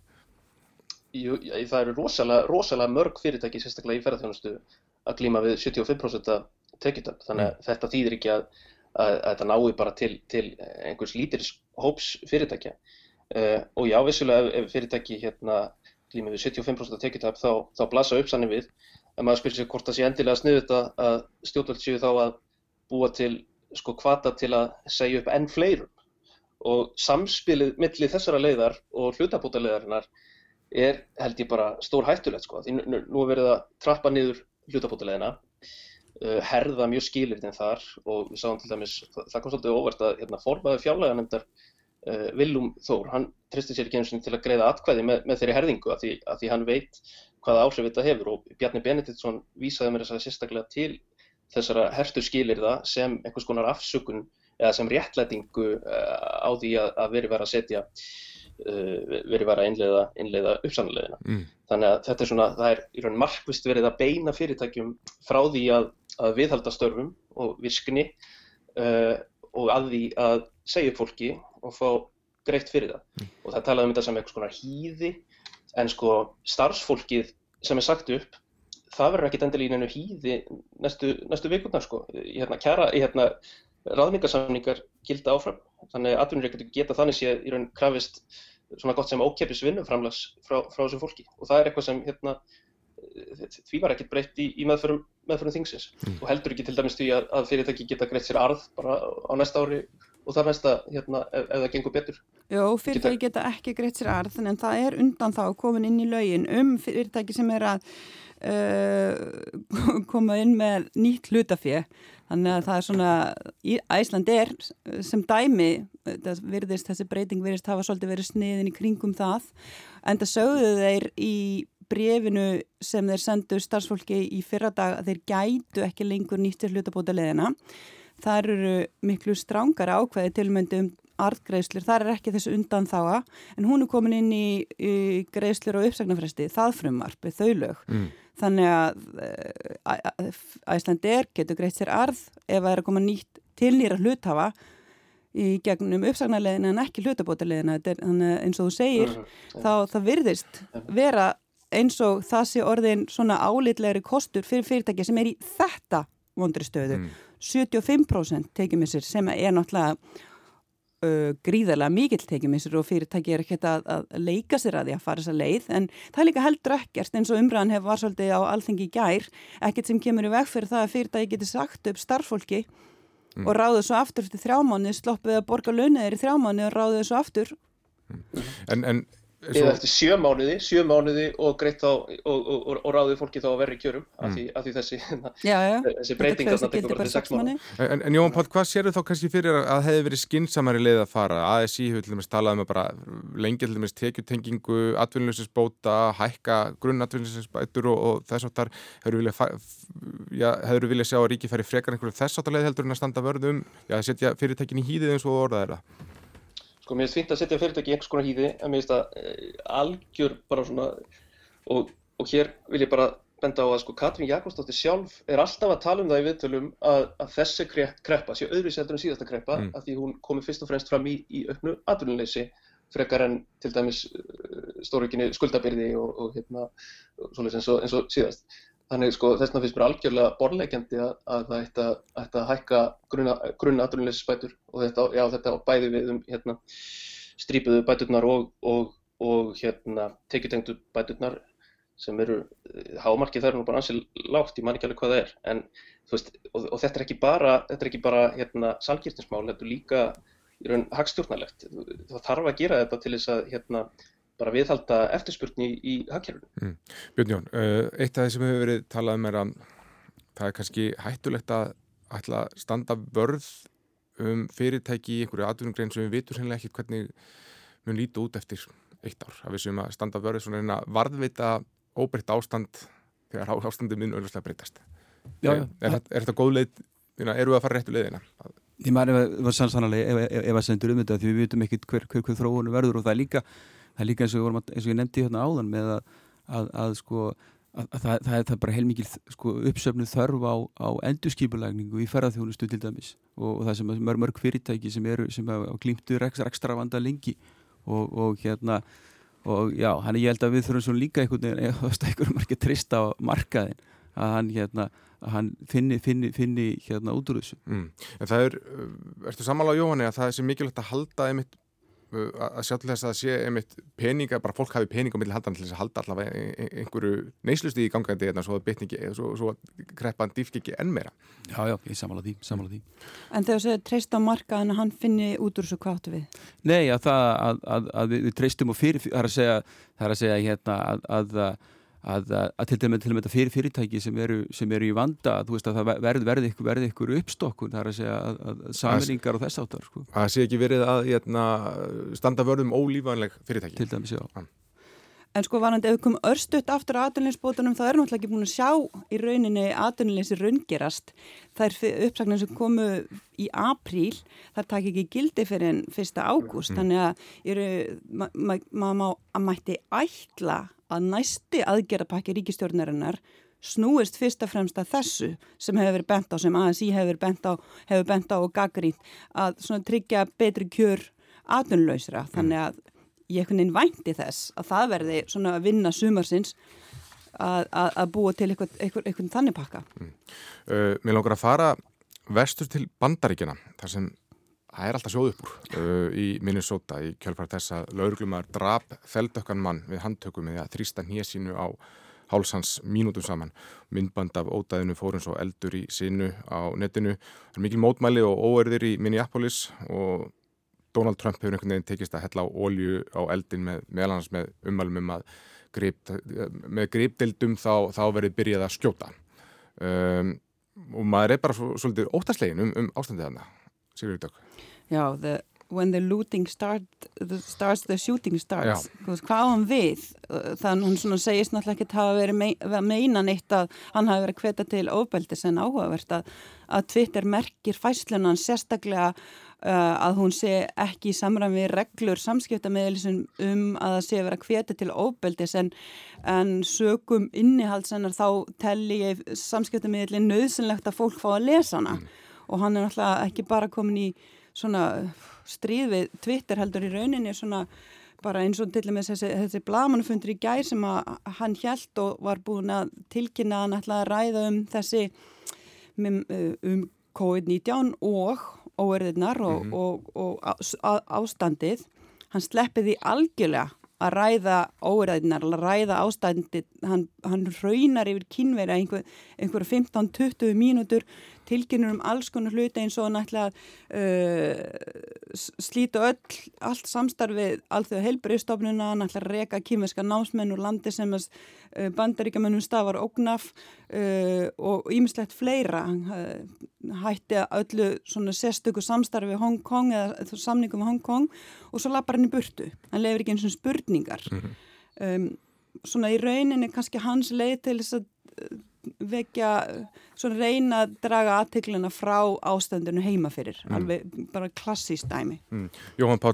Jú, það eru rosalega, rosalega mörg fyrirtæki sérstaklega í ferðarþjónustu að glíma við 75% tekjutöp þannig að mm. þetta þýðir ekki að, að, að þetta nái bara til, til einhvers lítils hóps fyrirtækja. Uh, og já, vissulega ef, ef fyrirtæki hérna glíma við 75% tekjutöp þá, þá blasa uppsannig við. En maður spyrir sér hvort það sé endilega sniðut að stjórnvöld séu þá að búa til sko kvata til að segja upp enn fleirum. Og samspilið millir þessara leiðar og hlutabóta leiðarinnar er held ég bara stór hættulegt sko. Því nú, nú er verið að trappa niður hlutabótilegina uh, herða mjög skilirinn þar og við sáum til dæmis, það kom svolítið óvart að hérna, formaður fjárlega nefndar uh, Willum Þór, hann tristi sér ekki eins og til að greiða atkvæði með, með þeirri herðingu að því, að því hann veit hvaða áhrif þetta hefur og Bjarni Benediktsson vísaði mér þess að sérstaklega til þessara herstu skilirða sem einhvers konar afsökun eða sem réttlætingu uh, á því að, að veri verið að setja verið verið að innleiða, innleiða uppsannleðina. Mm. Þannig að þetta er svona, það er í raun markvist verið að beina fyrirtækjum frá því að, að viðhalda störfum og virkni uh, og að því að segja upp fólki og fá greitt fyrir það. Mm. Og það talaði um þetta sem eitthvað svona hýði, en sko starfsfólkið sem er sagt upp, það verður í nefnu hýði næstu, næstu vikurnar sko. Í hérna kjara, í hérna ráðningarsamningar gilda áfram. Þannig að atvinnureikendur geta þannig séð í raun krafist svona gott sem ókeppis vinnuframlags frá, frá þessu fólki og það er eitthvað sem hérna, því var ekkert breytt í, í meðförum, meðförum þingsins mm. og heldur ekki til dæmis því að, að fyrirtæki geta greitt sér arð bara á næsta ári og þar næsta hérna, ef, ef það gengur betur. Jó, fyrirtæki geta ekki greitt sér arð en það er undan þá komin inn í laugin um fyrirtæki sem er að uh, koma inn með nýtt hlutafið þannig að það er svona Æsland er sem dæmi virðist, þessi breyting virðist hafa svolítið verið sniðin í kringum það en það sögðu þeir í brefinu sem þeir sendu starfsfólki í fyrra dag að þeir gætu ekki lengur nýttir hlutabóta leðina þar eru miklu strángara ákveði tilmyndu um artgreifslur, það er ekki þessu undan þáa en hún er komin inn í, í greiðslur og uppsagnarfresti, það frumvarp við þau lög. Mm. Þannig að Æslandir getur greiðt sér arð ef það er að koma nýtt til nýra hluthafa í gegnum uppsagnarleðina en ekki hlutabótaleðina. Þannig eins og þú segir, mm. þá það virðist vera eins og það sé orðin svona álitlegri kostur fyrir fyrirtæki sem er í þetta vondri stöðu. Mm. 75% tekjumissir sem er náttúrulega uh, gríðarlega mikill tekjumissur og fyrirtæki er ekkert að, að leika sér að því að fara þessa leið en það er líka heldur ekkert eins og umræðan hefur var svolítið á alþengi gær ekkert sem kemur í veg fyrir það að fyrirtæki getur sagt upp starffólki mm. og ráðið svo aftur til þrjámáni sloppið að borga launaðir í þrjámáni og ráðið svo aftur mm. En, en eða eftir sjö mánuði, sjö mánuði og greitt á og, og, og, og ráðið fólki þá að verri kjörum mm. af, því, af því þessi, já, já. þessi breyting þarna tekur bara til sex mánuði. En, en Jón Páll, hvað sér þú þá kannski fyrir að hefði verið skinsamari leið að fara? ASI hefur til dæmis talað um að bara lengi til dæmis tekjutengingu, atvinnulegisbóta hækka grunnatvinnulegisbætur og þess áttar hefur viljað sjá að ríki færi frekar einhverju þess áttar leið heldur en að standa vörðum, já, setja fyrirtækin í hýðið eins og orðað er það Sko mér finnst fint að setja fyrirtæki í einhvers konar hýði en mér finnst það uh, algjör bara svona og, og hér vil ég bara benda á að sko Katrín Jakobsdóttir sjálf er alltaf að tala um það í viðtölum að, að þessi kreppa sé öðruvísi heldur en síðasta kreppa mm. að því hún komi fyrst og fremst fram í, í auknu atvinnuleysi frekar en til dæmis uh, stórvíkinni skuldabyrði og, og hérna eins, eins og síðast. Þannig sko þess vegna finnst mér algjörlega borlegjandi að, að það ætti að, að hækka grunna aðrunleysisbætur og þetta, já, þetta bæði við um hérna, strípuðu bæturnar og, og, og hérna, tekjutengtu bæturnar sem eru, hámarkið þær er nú bara ansið lágt, ég man ekki alveg hvað það er, en þú veist, og, og þetta er ekki bara, þetta er ekki bara hérna salgirtinsmál, þetta er líka í raun hagstjórnalegt, það þarf að gera þetta til þess að hérna bara viðhalda eftirspurni í, í hagkerfunu. Mm. Björn Jón, uh, eitt af það sem hefur verið talað um er að það er kannski hættulegt að ætla að standa vörð um fyrirtæki í einhverju atvinnugrein sem við vitum sennilega ekki hvernig mun líti út eftir eitt ár. Það við sem að standa vörð svona en að varðvita óbreytt ástand þegar ástandið mun auðvitað breytast. Já. Er, er, er þetta góð leið, eru við að fara réttu leiðina? Ég maður ef að sannsanlega ef að sendur um þetta því við vitum ekkit hver, hver, hver þróunu verður og það er líka það er líka eins og, að, eins og ég nefndi hérna áðan með að, að, að sko að það, það, er, bara heilmikið sko, uppsöfnu þörf á, á endurskipulægningu í ferðarþjónustu til dæmis og, og það sem er mörg fyrirtæki sem eru sem glýmtur ekstra vanda lengi og, og hérna og já, hann er ég held að við þurfum svo líka einhvern veginn, eða einhverjum að trista á markaðin að hann hérna að hann finni, finni, finni hérna út úr þessu mm. En það er, ertu samála á Jóhanni að það er sem mikilvægt að halda einmitt að sjá til þess að sé einmitt peninga, bara fólk hafi peninga á milli haldan til þess að halda allavega einhverju neyslusti í gangandi hérna svo að bitningi, svo, svo að kreppan dýfki ekki enn meira. Já, já, ég samála því, samála því. En þegar þú segir treyst á markaðan að hann finni út úr þessu kváttu við? Nei, að það að, að, að við, við treystum og fyrir, það er að segja, það er að segja hérna að að, að til dæmis til dæmis fyrir fyrirtæki sem eru, sem eru í vanda þú veist að það verði verði ykkur, verði ykkur uppstokkun það er að segja að, að saminningar og þess áttar sko. Það sé ekki verið að hérna, standa vörðum ólífanleg fyrirtæki Til dæmis, já ah. En sko varandi ef við komum örstuðt aftur á aðunleysbótunum þá erum við alltaf ekki búin að sjá í rauninni aðunleysi raungerast. Það er uppsaknar sem komu í apríl, það takk ekki gildi fyrir en fyrsta ágúst. Mm. Þannig að maður ma ma ma mætti ætla að næsti aðgerðapakki ríkistjórnarinnar snúist fyrst og fremst að þessu sem hefur verið bent á, sem ASI hefur bent á, hefur bent á og gaggrínt að tryggja betri kjör aðunlausra. Þannig að ég einhvern veginn vænti þess að það verði að vinna sumarsins að, að, að búa til einhvern, einhvern, einhvern þannig pakka. Mm. Uh, mér langar að fara vestur til bandaríkjana þar sem það er alltaf sjóð uppur uh, í Minnesota í kjölfara þess að lauruglumar drap feldökkan mann við handtökum með að þrýsta nýjasínu á hálsans mínútum saman. Myndband af ódæðinu fórins og eldur í sinu á netinu. Það er mikil mótmæli og óerðir í Minneapolis og Donald Trump hefur einhvern veginn tekist að hella á ólju á eldin með meðlans með umvalum um að grip, með gripdildum þá, þá verið byrjað að skjóta um, og maður er bara svo, svolítið óttaslegin um, um ástandið þarna Sigur Dögg. Já, the, when the looting start, the, starts the shooting starts. Hvað á hann við? Þannig hún segist náttúrulega ekki að hafa verið mei, meina neitt að hann hafi verið hveta til ofbeldis en áhugavert að, að Twitter merkir fæslunan sérstaklega uh, að hún sé ekki í samræmi reglur samskiptameðlisum um að það sé vera hveti til ofbeldis en, en sögum innihalsennar þá telli ég samskiptameðlin nöðsynlegt að fólk fá að lesa hana. Mm. Og hann er náttúrulega ekki bara komin í svona stríð við Twitter heldur í rauninni svona bara eins og til og með þessi, þessi blamanufundur í gær sem að hann hjælt og var búin að tilkynna að að ræða um þessi um, um COVID-19 og óerðirnar og, mm -hmm. og, og, og ástandið hann sleppiði algjörlega að ræða óræðinar, að ræða ástændi, hann, hann raunar yfir kynveri að einhver, einhver 15-20 mínútur tilkynur um alls konar hluti eins og náttúrulega uh, slíta öll, allt samstarfið allþjóða heilbriðstofnuna, náttúrulega reyka kýmverska námsmenn úr landi sem uh, bandaríkamennum stafar ógnaf uh, og ýmislegt fleira. Uh, hætti að öllu svona sérstöku samstarfið Hong Kong eða samningum með Hong Kong og svo lappar hann í burtu, hann lefur ekki eins og spurningar. -hmm. um, svona í rauninni kannski hans leið til þess að vekja, svona reyna að draga aðteglina frá ástandinu heima fyrir, mm. alveg bara klassíst dæmi. Mm. Jóhann Pál,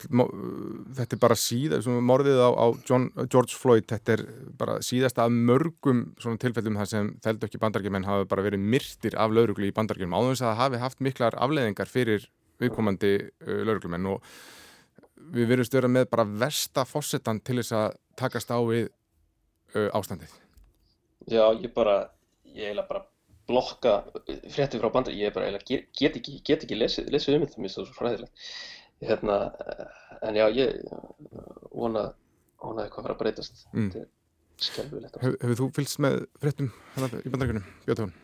þetta er bara síðast, morðið á, á John, George Floyd, þetta er bara síðast af mörgum svona tilfellum þar sem þeldu ekki bandargemenn hafa bara verið myrtir af lauruglu í bandargemenn, áður þess að það hafi haft miklar afleðingar fyrir viðkomandi uh, lauruglumenn og við verðumst vera með bara versta fórsetan til þess að takast á við uh, ástandið. Já, ég bara ég eiginlega bara blokka frétti frá bandar, ég bara eiginlega get, get ekki, get ekki lesið, lesið um þetta, mér finnst það svo fræðilegt. Hérna, en já, ég vona, vona eitthvað að fara að breytast. Mm. Þetta er skjálfilegt. Hef, hefur þú fylgst með fréttum í bandaríkunum, Bjóðtón?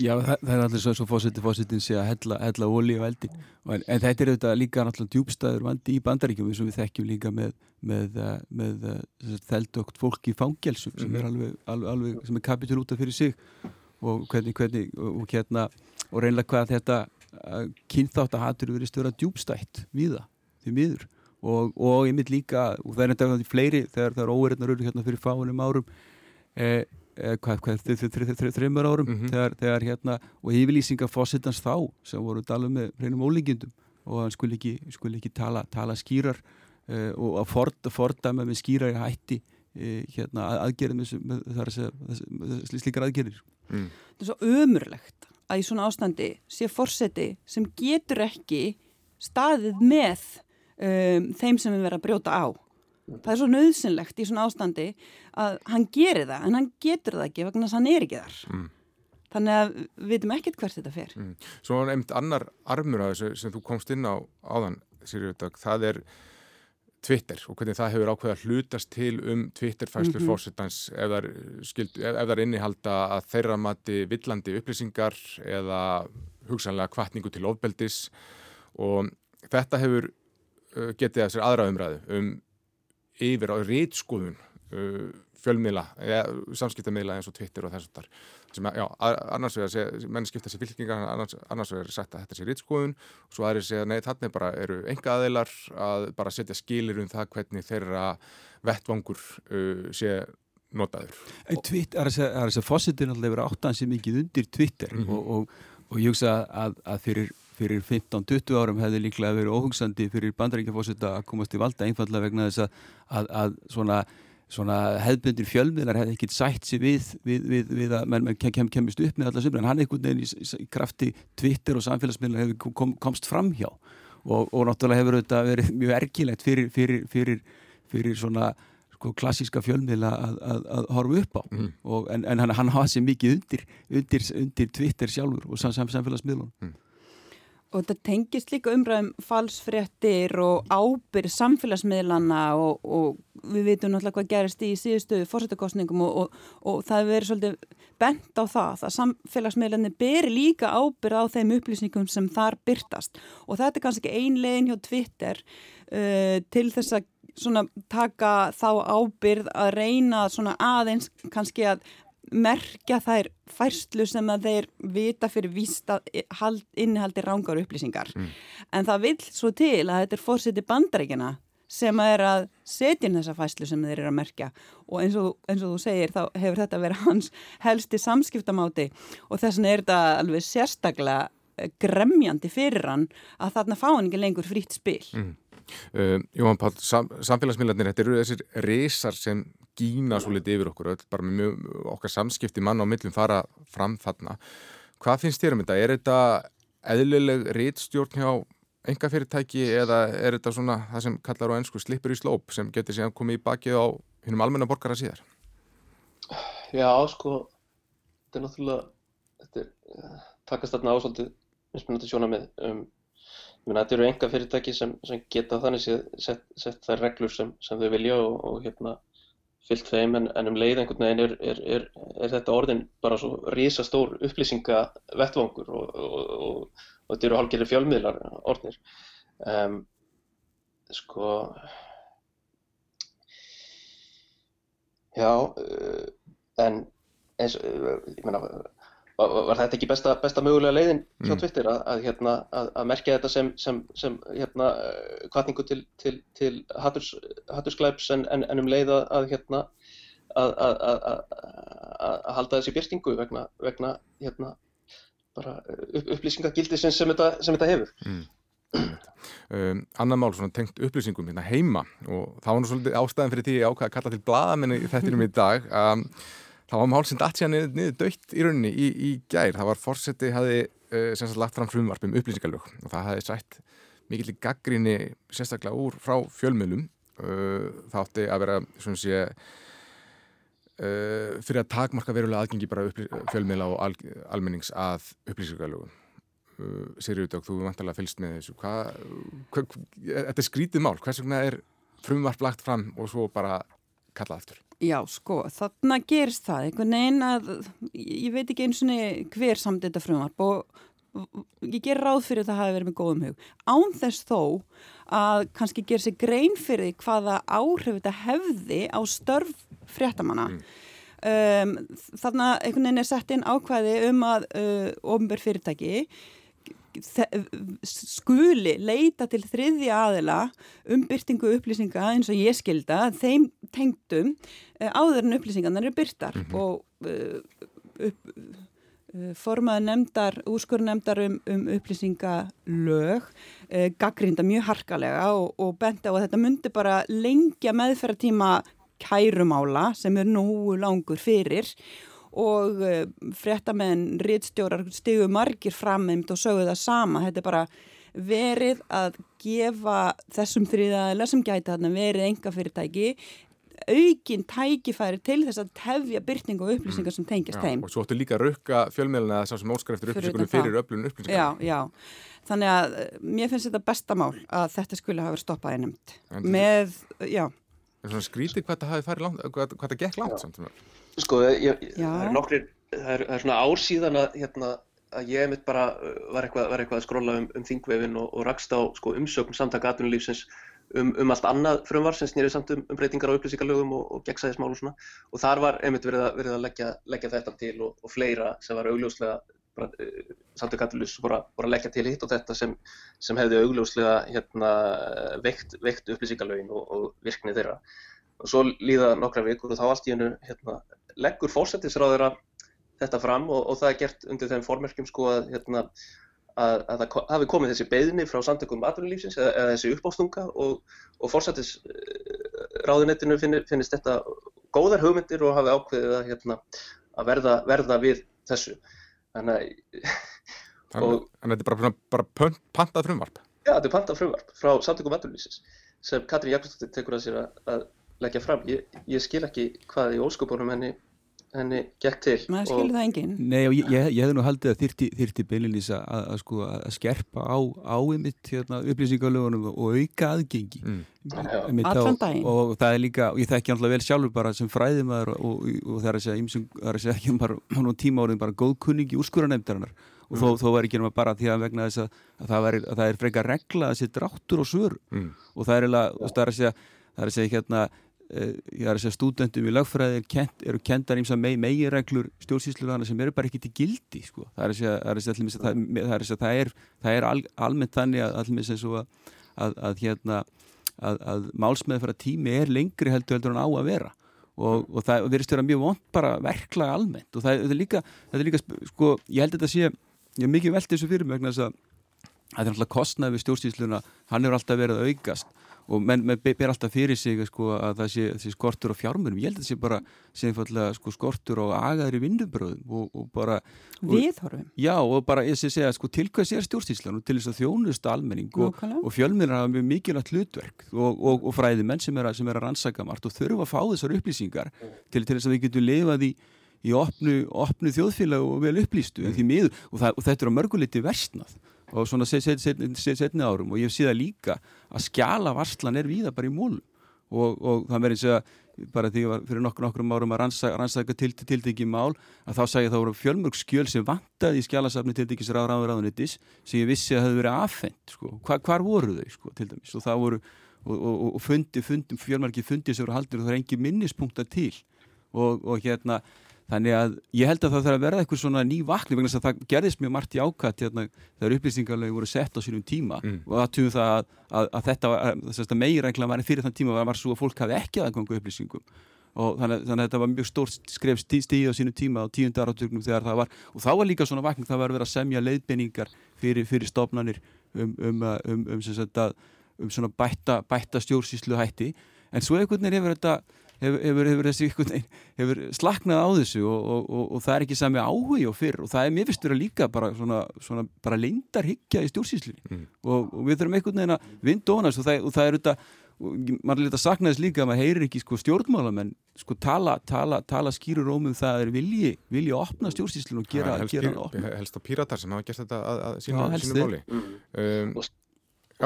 Já, það, það er allir svo, svo fósittin fósittin sé að hella, hella ólí á eldin en, en þetta er auðvitað líka náttúrulega djúbstæður vandi í bandaríkjum eins og við þekkjum líka með, með, eh, með, með eh, þeldögt fólk í fangelsum sem er mhm. alveg, alveg, alveg sem er kapitul út af fyrir sig. Og hvernig, hvernig og, hérna, og reynlega hvað þetta eh, kynþátt að hatur verið störa djúbstætt við það, því miður. Og, og ég mynd líka, og það er enda fleiri þegar það er óverðnar eru hérna fyrir fáinum árum hvað, þreymur árum mm -hmm. þegar, þegar hérna, og yfirlýsingar fósittans þá sem voru að tala með hreinum ólíkjendum og hann skulle ekki, skulle ekki tala, tala skýrar uh, og að ford, fordæma með skýrar í hætti uh, hérna, aðgerðum með, með slíkar aðgerðir mm. Það er svo ömurlegt að í svona ástandi sé fórseti sem getur ekki staðið með um, þeim sem við verðum að brjóta á það er svo nöðsynlegt í svona ástandi að hann gerir það en hann getur það ekki vegna þess að hann er ekki þar mm. þannig að við veitum ekkert hvert þetta fer mm. Svo er einmitt annar armur að þessu sem þú komst inn á áðan Sirjúdag, það er Twitter og hvernig það hefur ákveð að hlutast til um Twitter-fæslur mm -hmm. fórsetans ef það er innihalda að þeirra mati villandi upplýsingar eða hugsanlega kvartningu til ofbeldis og þetta hefur uh, getið að sér aðra umræðu um yfir á rýtskoðun uh, fjölmiðla, samskiptamiðla eins og Twitter og þess að sem, já, annars vegar menn skipta sér fylkingar annars, annars vegar er sagt að þetta sé rýtskoðun og svo aðrir segja, nei, þannig bara eru enga aðeilar að bara setja skilir um það hvernig þeirra vettvangur uh, sé notaður. Það er þess að fósittin alltaf verið áttan sem mikið undir Twitter mm -hmm. og, og, og ég hugsa að, að fyrir fyrir 15-20 árum hefði líklega verið óhugsandi fyrir bandaríkjafósita að komast í valda einfallega vegna þess að, að, að svona, svona hefðbundir fjölmiðlar hefði ekkert sætt sér við, við, við, við að menn kem, kem, kemist upp með alla sömur en hann einhvern veginn í, í krafti Twitter og samfélagsmiðlar hefði kom, komst fram hjá og, og náttúrulega hefur þetta verið mjög ergilegt fyrir, fyrir, fyrir, fyrir svona sko, klassíska fjölmiðla að, að, að horfa upp á mm. og, en, en hann, hann hafa sér mikið undir, undir, undir Twitter sjálfur og sam, samfélagsmiðlunum mm. Og þetta tengist líka umræðum falsfrettir og ábyrg samfélagsmiðlana og, og við veitum náttúrulega hvað gerist í síðustu fórsættakostningum og, og, og það verið svolítið bent á það að samfélagsmiðlani ber líka ábyrg á þeim upplýsningum sem þar byrtast og þetta er kannski ein legin hjá Twitter uh, til þess að taka þá ábyrð að reyna aðeins kannski að merkja þær færslu sem að þeir vita fyrir vísta innihaldi rángar upplýsingar mm. en það vil svo til að þetta er fórseti bandrækina sem að er að setja inn þessa fæslu sem þeir eru að merkja og eins og, eins og þú segir þá hefur þetta verið hans helsti samskiptamáti og þess vegna er þetta alveg sérstaklega gremjandi fyrir hann að þarna fá hann ekki lengur frýtt spil. Mm. Uh, Jóhann Pál, sam, samfélagsmiðlarnir, þetta eru þessir reysar sem gína svo litið yfir okkur öll, bara með okkar samskipti mann á millum fara fram þarna. Hvað finnst þér um þetta? Er þetta eðlileg réttstjórn hjá enga fyrirtæki eða er þetta svona það sem kallar á ennsku slipur í slóp sem getur síðan komið í bakið á hennum almenna borgara síðar? Já, sko þetta er náttúrulega þetta er, uh, takast þarna ásaldið mismunandi sjóna með um, þetta eru enga fyrirtæki sem, sem geta þannig sett, sett þær reglur sem, sem þau vilja og, og hérna fyllt þeim en, en um leið einhvern veginn er, er, er, er þetta orðin bara svo risastór upplýsinga vettvangur og, og, og og þetta eru hálfgerðir fjölmiðlar orðnir. Um, sko já en eins ég menna var, var þetta ekki besta, besta mögulega leiðin hjá mm. Twitter að, að, hérna, að, að merkja þetta sem, sem, sem hérna, kvartningu til, til, til hatturs, hattursklæps en, en, en um leið að hérna að halda þessi byrtingu vegna, vegna hérna bara upp, upplýsingagildi sem, sem, þetta, sem þetta hefur mm. um, Anna mál, svona tengt upplýsingum hérna heima og það var nú svolítið ástæðan fyrir því að ákvæða að kalla til bladamenni í þettinum í dag um, það var mál sem datt sér niður, niður dögt í rauninni í, í gær, það var fórseti hafi uh, sem sagt lagt fram frumvarp um upplýsingalög og það hafi sætt mikill gaggrinni sérstaklega úr frá fjölmjölum uh, það átti að vera svona sé uh, fyrir að takmarka verulega aðgengi bara fjölmiðla og al almennings að upplýsingalögum. Uh, Sigriður, þú vantarlega fylgst með þessu. Hvað, hvað, þetta er skrítið mál. Hvers vegna er frumvarp lagt fram og svo bara kallað eftir Já, sko, þarna gerist það. Einhvern veginn að ég veit ekki eins og hver samt þetta frumvarp og ég ger ráð fyrir að það hafi verið með góðum hug. Án þess þó að kannski gera sér grein fyrir hvaða áhrif þetta hefði á störf fréttamanna. Mm. um, þarna einhvern veginn er sett inn ákvæði um að uh, ofnbjörn fyrirtæki skuli leita til þriðja aðila um byrtingu upplýsinga eins og ég skilda þeim tengdum uh, áður en upplýsingarnar eru byrtar mm -hmm. og uh, upp Eh, formaði nefndar, úrskur nefndar um, um upplýsingalög eh, gaggrínda mjög harkalega og, og benti á að þetta myndi bara lengja meðferðartíma kærumála sem er nú langur fyrir og eh, fréttamenn, rittstjórar stigu margir fram og sögðu það sama, þetta er bara verið að gefa þessum þrýðaðila sem gæti þarna verið enga fyrirtæki aukin tækifæri til þess að tefja byrting og upplýsingar sem tengjast já, þeim. Og svo ættu líka að rukka fjölmiðluna þess að sem óskar eftir upplýsingunum fyrir öflun upplýsingar. Já, já. Þannig að eh, mér finnst þetta bestamál að þetta skulle hafa verið stoppað einnum. Með, já. En svona skrítið hvað það hafi farið langt, hvað, hvað það gekk langt samt. Sko, ég, það er nokkri, það er, það er svona ársíðan að, hérna, að ég mitt bara uh, var eitthvað, var eitthvað að skróla um, um þingvefin og, og rakst á sko, umsökn samtaka atvinnulífsins um, um allt annað frumvar sem snýrið samt um, um breytingar á upplýsingarlögum og, og gegnsæðismál og svona. Og þar var einmitt verið að, verið að leggja, leggja þetta til og, og fleira sem var augljóslega uh, samtök atvinnulífs voru að leggja til hitt og þetta sem, sem hefði augljóslega hérna, veikt, veikt upplýsingarlögin og, og virknið þeirra og svo líða nokkra vikur og þá allt í hennu hérna, leggur fórsættisráður að þetta fram og, og það er gert undir þeim formerkjum sko að, hérna, að, að það hafi komið þessi beðni frá samtökum atvinnulífsins eða, eða þessi uppástunga og, og fórsættis ráðunettinu finnir, finnist þetta góðar hugmyndir og hafi ákveðið að, hérna, að verða, verða við þessu. Þannig að... Þetta er bara, bara pantað frumvarp? Já, þetta er pantað frumvarp frá samtökum atvinnulífsins sem Katri Jakobsdóttir tekur að sér að leggja fram. Ég, ég skil ekki hvað í óskupunum henni henni gekk til maður skilur það enginn Nei og ég, ég, ég hef nú haldið að þyrti, þyrti beilinís að, að, sko, að skerpa á áimitt hérna, upplýsingalögunum og auka aðgengi mm. allan daginn og það er líka, og ég þekki alltaf vel sjálfur bara sem fræðimæður og, og, og það er að segja ímsum, það er að segja ekki bara hún tíma áriðin bara góðkunningi úrskuranefndarinnar og mm. þó, þó er ekki náttúrulega bara því að vegna þess að, að það, er, það er freka regla að setja dráttur og svör mm. og það er, að, það er að segja það er að segja hérna ég er að segja stúdendum í lagfræði eru kendar eins og mei, megireglur stjórnsýsluðana sem eru bara ekki til gildi sko. það er að segja, það er, að það er, er al, almennt þannig að allir eins og að, að, að hérna að, að málsmeðfara tími er lengri heldur heldur en á að vera. Og, og það verðist vera mjög vond bara verklag almennt. Og það, það er líka, það er líka sko, ég held að þetta sé ég er mikið velt þessu fyrir mig að það er náttúrulega kostnað við stjórnsýsluna hann hefur alltaf verið að aukast og menn men ber alltaf fyrir sig sko, að það sé, sé skortur á fjármunum ég held að það sé bara sé sko, skortur á agaðri vinnubröðum og, og bara Viðhorfum? Já og bara ég sé segja sko, til hvað sé stjórnstíslan og til þess að þjónusta almenning og, og fjölminn hafa mjög mikilvægt hlutverk og, og fræði menn sem er, að, sem er að rannsaka margt og þurfa að fá þessar upplýsingar til, til þess að við getum lifað í í opnu, opnu þjóðfélag og vel upplýstu mm. miður, og, það, og þetta er á mörguliti versnað og svona setni set, set, árum og ég sé það líka að skjala varslan er víða bara í mólum. Og, og það verður eins og bara því að fyrir nokkur nokkrum árum að rannsaka, rannsaka til, til, tildegi mál að þá sagði það voru fjölmörg skjöl sem vantaði í skjálasafni tildegis ráðráðuráðunitis sem ég vissi að það hefði verið aðfendt sko. Hva, hvar voru þau sko, til dæmis? Og það voru og, og, og fundi, fundi, fjölmörgi fundi sem voru haldir og það er engi minnispunkta til. Og, og hérna Þannig að ég held að það þarf að verða eitthvað svona ný vakni vegna þess að það gerðist mjög margt í ákvæmt hérna, þegar upplýsingarlegu voru sett á sínum tíma. Mm. og það tjóðum það að, að, að þetta var, megirækla var fyrir þann tíma var, var svo að fólk hafi ekki aðgangu upplýsingum. Og þannig, þannig að þetta var mjög stórt skref stíð á sínum tíma á tíundar átöknum þegar það var og þá var líka svona vakning það var að vera að semja leiðbenningar fyrir, fyrir stofnanir um, um, um, um, um svona bætta, bætta stjórnsýslu hætti en svo einhvern veginn hefur þetta hefur, hefur, hefur þessi ykkur hefur slaknað á þessu og, og, og, og það er ekki sami áhugi og fyrr og það er mér fyrst verið að líka bara svona, svona bara leindarhyggja í stjórnsýslinni mm. og við þurfum einhvern veginn að vinda ónast og það, það er þetta mann er litið að sakna þess líka að maður heyrir ekki sko stjórnmála menn sko tala, tala, tala skýrur ómum það er vilji, vilji að opna stjórnsýslinu og gera, helst, gera pír, opna. helst á píratar sem hafa gert þetta að, að sína, Já, sínu máli mm. um,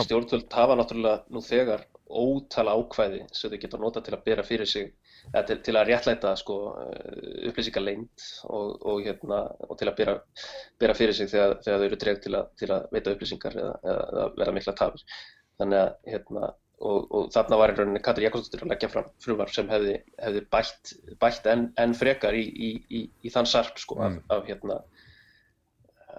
stjórnvöld hafa náttúrulega nú þegar ótal ákvæði sem þau geta nota til að bera fyrir sig eða til, til að réttlæta sko, eh, upplýsingar leint og, og, hérna, og til að bera, bera fyrir sig þegar, þegar þau eru dregt til, til að veita upplýsingar eða, eða verða mikla tafir þannig að hérna, og, og þarna var í rauninni Katri Jakobsdóttir að leggja fram frumvar sem hefði, hefði bætt, bætt enn en frekar í, í, í, í þann sarp sko, mm. af, af, hérna,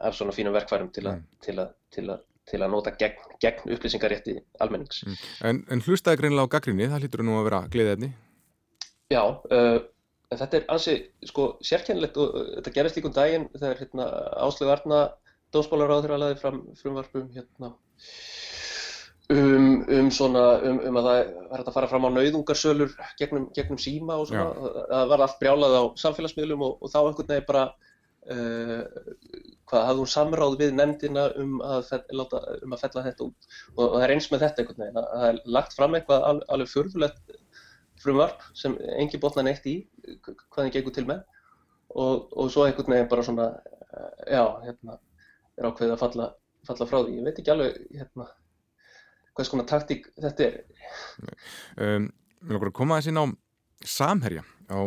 af svona fínum verkværum til að, mm. til að, til að til að nota gegn, gegn upplýsingarétti almennings. Mm. En, en hlustaði greinlega á gaggrinni, það hlýtur nú að vera gleðefni? Já, uh, en þetta er ansi sko, sérkennilegt og uh, þetta gerist líkum daginn þegar hérna, Áslögu Arna dósbólaráður að laði fram frumvarpum hérna, um, um, svona, um, um að það var að fara fram á nauðungarsölur gegnum, gegnum síma og svona, það var allt brjálað á samfélagsmiðlum og, og þá einhvern veginn bara hvað hafði hún samráð við nefndina um að, láta, um að fella þetta út? Og, og það er eins með þetta einhvern veginn að það er lagt fram eitthvað al, alveg förðulegt frumvarp sem engi botna neitt í hvað það gengur til með. Og, og svo einhvern veginn bara svona uh, já, hérna er ákveðið að falla, falla frá því. Ég veit ekki alveg hérna hvað svona taktík þetta er. Um, Við erum okkur að koma aðeins inn á samherja á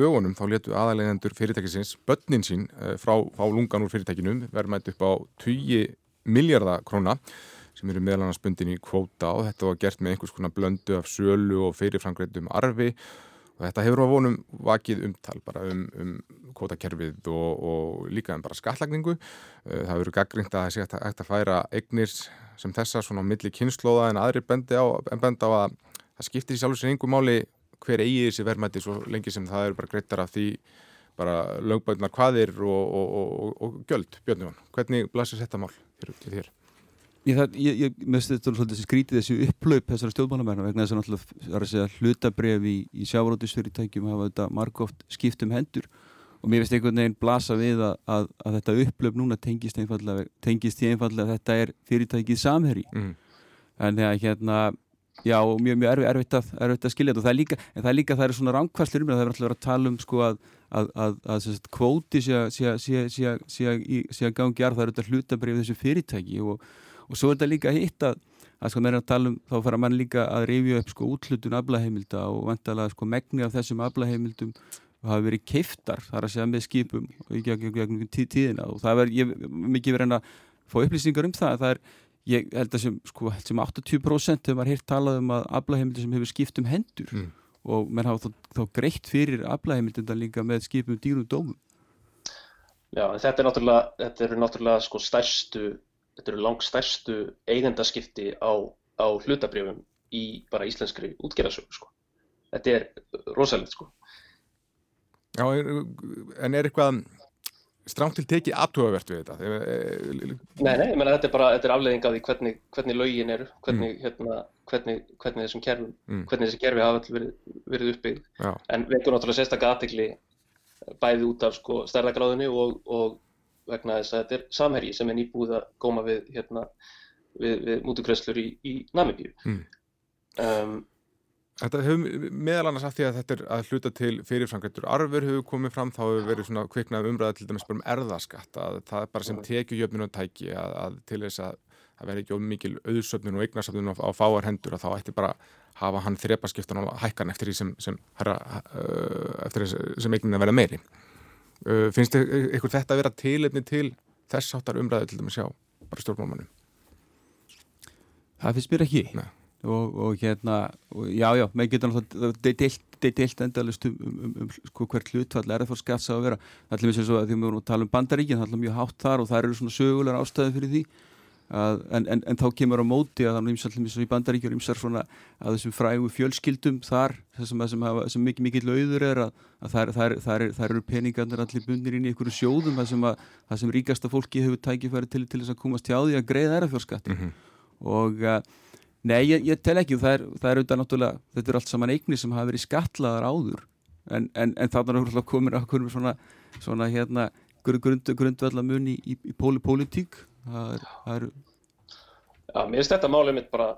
dögunum þá letu aðalendur fyrirtækisins börnin sín eh, frá, frá lungan úr fyrirtækinum verðmætt upp á 20 miljardar króna sem eru meðal annars bundin í kvóta og þetta var gert með einhvers konar blöndu af sölu og fyrirfrangreitum arfi. Og þetta hefur á vonum vakið umtal bara um, um kvótakerfið og, og líka um bara skattlagningu. Eh, það hefur gaggrínt að það sé hægt að færa eignir sem þessa svona á milli kynnslóða en aðri bendi á, en bendi á að það skiptir í sjálf og sér einhver máli hver eigi þessi verðmætti svo lengi sem það eru bara greittar af því bara lögbæðnar hvaðir og, og, og, og göld, Björn Jón hvernig blasir þetta mál til þér? Ég, það, ég, ég meðst þetta svolítið skrítið þessu upplaup þessara stjórnmálamennar vegna þess að náttúrulega hlutabref í, í sjávarótisfyrirtækjum hafa þetta margóft skipt um hendur og mér finnst einhvern veginn blasa við að, að, að þetta upplaup núna tengist einfallega tengist í einfallega að þetta er fyrirtækið samherri mm. en þegar hérna Já, mjög, mjög erfitt, erfitt, að, erfitt að skilja þetta. Og það er líka, en það er líka, það er svona ránkværslir um það, það er alltaf verið að tala um sko að, að, að, að sagt, kvóti sé að gangi arð, það er auðvitað hlutabrið þessu fyrirtæki. Og, og svo er þetta líka hitt að, sko meira að tala um, þá fara mann líka að reyfja upp sko útlutun aflaheimilda og vantalega sko megni af þessum aflaheimildum hafa verið keiftar, það er að segja með skipum í gegnum tíðina. Og það er mikið verið að fá upplýsingar um það, það er ég held að sem, sko, sem 80% hefur maður hirt talað um að aflaheimildi sem hefur skipt um hendur mm. og menn hafa þá, þá greitt fyrir aflaheimildin líka með skipum dýrum dómum Já, þetta er náttúrulega, þetta eru náttúrulega sko stærstu, þetta eru langt stærstu eigendaskipti á, á hlutabrjöfum í bara íslenskri útgerðarsögu sko. Þetta er rosalegt sko. Já, en er eitthvað stránt til tekið aðtúavert við þetta? Nei, nei, ég menna þetta er bara, þetta er afleðing af því hvernig, hvernig lögin eru, hvernig, mm. hérna, hvernig, hvernig þessum kerfum, mm. hvernig þessi kerfi hafa verið, verið uppbyggð. Já. En við erum náttúrulega sérstaklega aðtegli bæði út af sko, stærðagráðinu og, og vegna þess að þetta er samherji sem er nýbúið að góma við, hérna, við, við mútukröslur í, í Namibíu. Mm. Um, Þetta hefur meðal annars að því að þetta er að hluta til fyrirframgættur arfur hefur komið fram, þá hefur verið svona kviknað umræða til dæmis bara um erðaskatt, að það er bara sem tekið jöfnun og tæki að, að til þess að það verði ekki ómikil auðsöfnun og eignarsöfnun á, á fáar hendur að þá ætti bara hafa hann þrepaskiptan á hækkan eftir því sem, sem, uh, sem eignin að vera meiri. Uh, finnst ykkur þetta að vera tilefni til þess áttar umræðu til dæmis sjá bara stjórnmálmannum? Það finnst mér ekki. Nei og, og hérna, og já já með getur náttúrulega deilt endalist um, um, um, um sko, hvert hlutfall er það fór skatts að vera, allir við sem svo að því við vorum að tala um bandaríkinn, það er mjög hátt þar og það eru svona sögulegar ástæði fyrir því að, en, en, en þá kemur á móti að það er ímsallum eins og í bandaríkjum ímsar svona að þessum frægu fjölskyldum þar, þessum sem, sem mikið mikið lauður er að, að það, það, það, það eru peningarnir allir bundir inn í einhverju sjóðum það sem, sem ríkasta fólki hefur tækifæri til, til þess að komast hjá því að greiða Nei, ég, ég tel ekki, það er, það er auðvitað náttúrulega, þetta er allt saman eignir sem hafa verið skatlaðar áður. En, en, en þannig að það komir að komir svona, svona hérna grund, grundvallamun í, í, pólitík. Það er, það er Já, mér finnst þetta málið mitt bara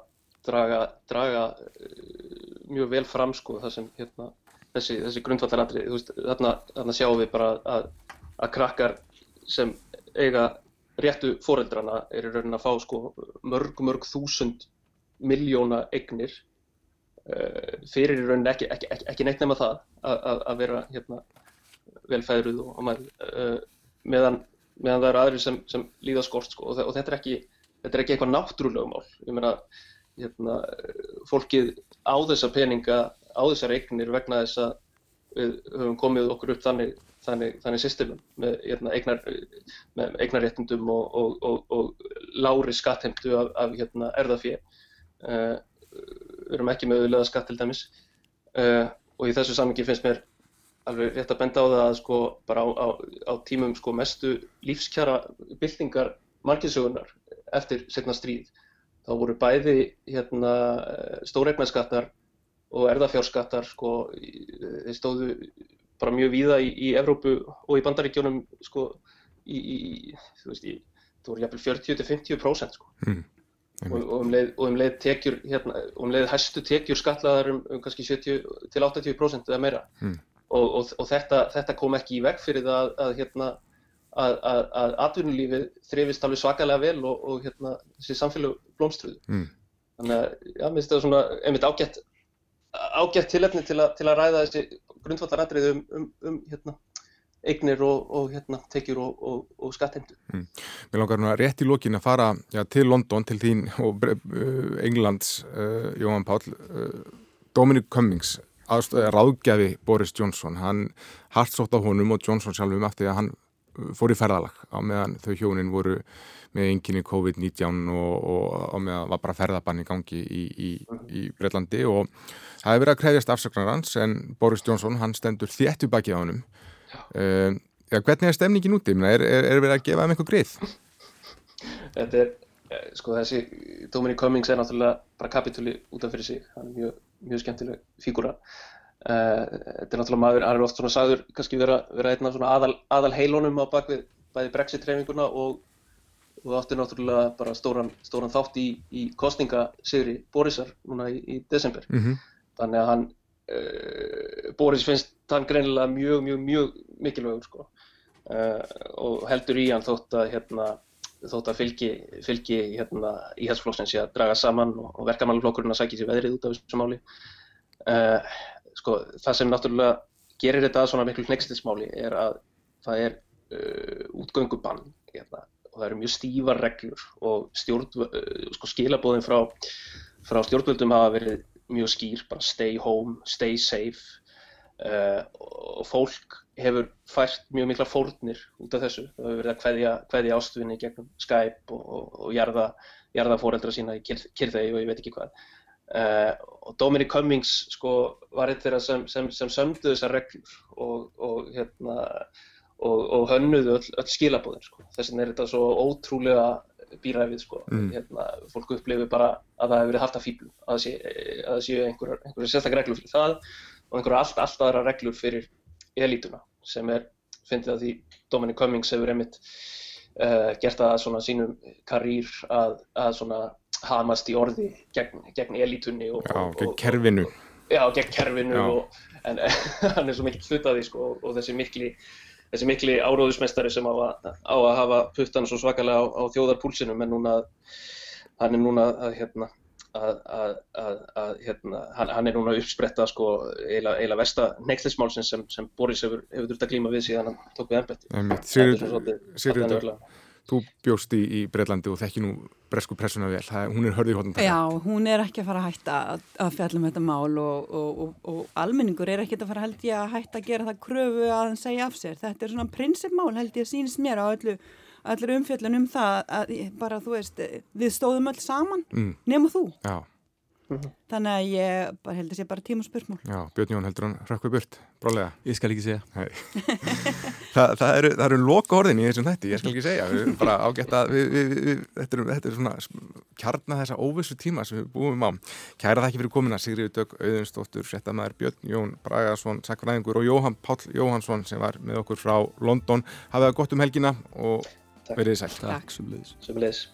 draga, draga uh, mjög vel fram sko það sem hérna þessi, þessi veist, þarna, þarna sjáum við bara að, að krakkar sem eiga réttu fóreldrana er í raunin að fá sko mörg, mörg þúsund miljóna eignir uh, fyrir í rauninni ekki, ekki, ekki, ekki neitt nema það að vera hérna, velfæðruð og, og maður, uh, meðan, meðan það eru aðri sem, sem líða skort sko, og, og þetta er ekki þetta er eitthvað náttúrulegumál ég meina hérna, fólkið á þessa peninga á þessar eignir vegna þess að við höfum komið okkur upp þannig þannig, þannig systemum með, hérna, eignar, með eignarréttundum og, og, og lári skattheimtu af, af hérna, erðafíð við eh, erum ekki með auðvitað skatt til dæmis. Eh, og í þessu samingi finnst mér alveg rétt að benda á það að sko bara á, á, á tímum sko mestu lífskjara byltingar marginsögunar eftir setna stríð þá voru bæði hérna stóreignaskattar og erðafjárskattar sko þeir stóðu bara mjög víða í, í Evrópu og í bandaríkjónum sko í, í þú veist í það voru jæfnvel 40-50% sko. Mm og, og, um leið, og um leið tekjur hérna, um leið hæstu tekjur skatlaðar um, um kannski 70 til 80% eða meira mm. og, og þetta, þetta kom ekki í veg fyrir það að hérna að, að, að atvinnulífið þrifist alveg svakalega vel og hérna þessi samfélag blómstruðu mm. þannig að, já, mér finnst það svona einmitt ágætt ágætt tilefni til, til að ræða þessi grundvallar atriði um, um, um hérna eignir og, og hérna, tekjur og, og, og skattheimtu. Mm. Mér langar núna rétt í lókin að fara já, til London, til þín og uh, Englands, uh, Jóhann Pál, uh, Dominic Cummings, ráðgjafi Boris Johnson, hann hartsótt á honum og Johnson sjálfum eftir að hann fór í ferðalag á meðan þau hjónin voru með enginni COVID-19 og á meðan var bara ferðabann í gangi í, í, í Breitlandi og það hefur verið að krefjast afsaknar hans en Boris Johnson, hann stendur þéttu baki á honum Uh, ja, hvernig er stemningin úti? Er, er, er verið að gefa um eitthvað greið? Þetta er, eh, sko þessi Dominic Cummings er náttúrulega bara kapitúli útan fyrir sig, hann er mjög, mjög skemmtileg fígúra uh, þetta er náttúrulega maður, hann er oft svona sagður kannski vera, vera einna svona aðal, aðal heilónum á bakvið bæði brexit-treifinguna og, og átti náttúrulega bara stóran, stóran þátt í, í kostningasigri Borisar núna í, í desember mm -hmm. þannig að hann Boris finnst hann greinilega mjög, mjög, mjög mikilvægur sko. uh, og heldur í hann þótt að, hérna, þótt að fylgi, fylgi hérna, í helsflokksins sé að draga saman og, og verkamannflokkurinn að sækja sér veðrið út af þessu máli. Uh, sko, það sem náttúrulega gerir þetta að svona miklu hneggstilsmáli er að það er uh, útgöngubann hérna, og það eru mjög stífar reglur og stjórn, sko, skilabóðin frá, frá stjórnvöldum hafa verið mjög skýr, bara stay home, stay safe uh, og fólk hefur fært mjög mikla fórnir út af þessu. Það hefur verið að hveðja, hveðja ástvinni gegnum Skype og, og, og jarða, jarða fóreldra sína í kyrþegi og ég veit ekki hvað. Uh, og Dominic Cummings sko, var eitt þeirra sem, sem, sem sömdu þessar reglur og, og hérna, hönnuðu öll, öll skilabóðin. Sko. Þess vegna er þetta svo ótrúlega býræfið sko. Mm. Hérna, fólk upplifir bara að það hefur verið haft að fýblum, að það séu einhverjar einhver sérstaklega reglur fyrir það og einhverja allt, allt aðra reglur fyrir elítuna sem er, finnst það því Dominic Cummings hefur einmitt uh, gert það svona sínum karýr að, að svona hamast í orði gegn, gegn elítunni og, Já, og, gegn kerfinu og, Já, gegn kerfinu en hann er svo mikil hlutaði sko, og þessi mikli þessi mikli áróðusmestari sem á að, á að hafa puttan svo svakalega á, á þjóðarpúlsinu menn núna hann er núna að hérna að, að, að hérna, hann, hann er núna uppspretta sko, eiginlega, eiginlega versta neittlismálsins sem, sem Boris hefur, hefur þurft að glíma við síðan hann tók við ennbætti Sigurður, þú bjóst í, í Breitlandi og þekki nú bresku pressuna vel, það, hún er hörðið í hóttan Já, hún er ekki að fara að hætta að fjalla um þetta mál og, og, og, og almenningur er ekki að fara held ég að hætta að gera það kröfu að hann segja af sér þetta er svona prinsipmál held ég að sínist mér á öllu allir umfjöldun um það að bara þú veist, við stóðum öll saman mm. nema þú Já. Þannig að ég bara held að sé bara tíma spörsmál Já, Björn Jón heldur hann rökkvið burt brálega. Ég skal ekki segja Þa, það eru, eru loka orðin í þessum þætti, ég skal ekki segja við erum bara ágætt að við, við, við, þetta, er, þetta er svona kjarna þessa óvissu tíma sem við búum á. Kæra það ekki fyrir komina Sigriður Dögg, Auðunstóttur, Settamæður Björn Jón Bragarsson, Sakvaræðingur og Jóhann Páll Jóhannsson sem var með okkur frá London. Hafið það gott um helgina og Verðið sæl. Takk, leiðis.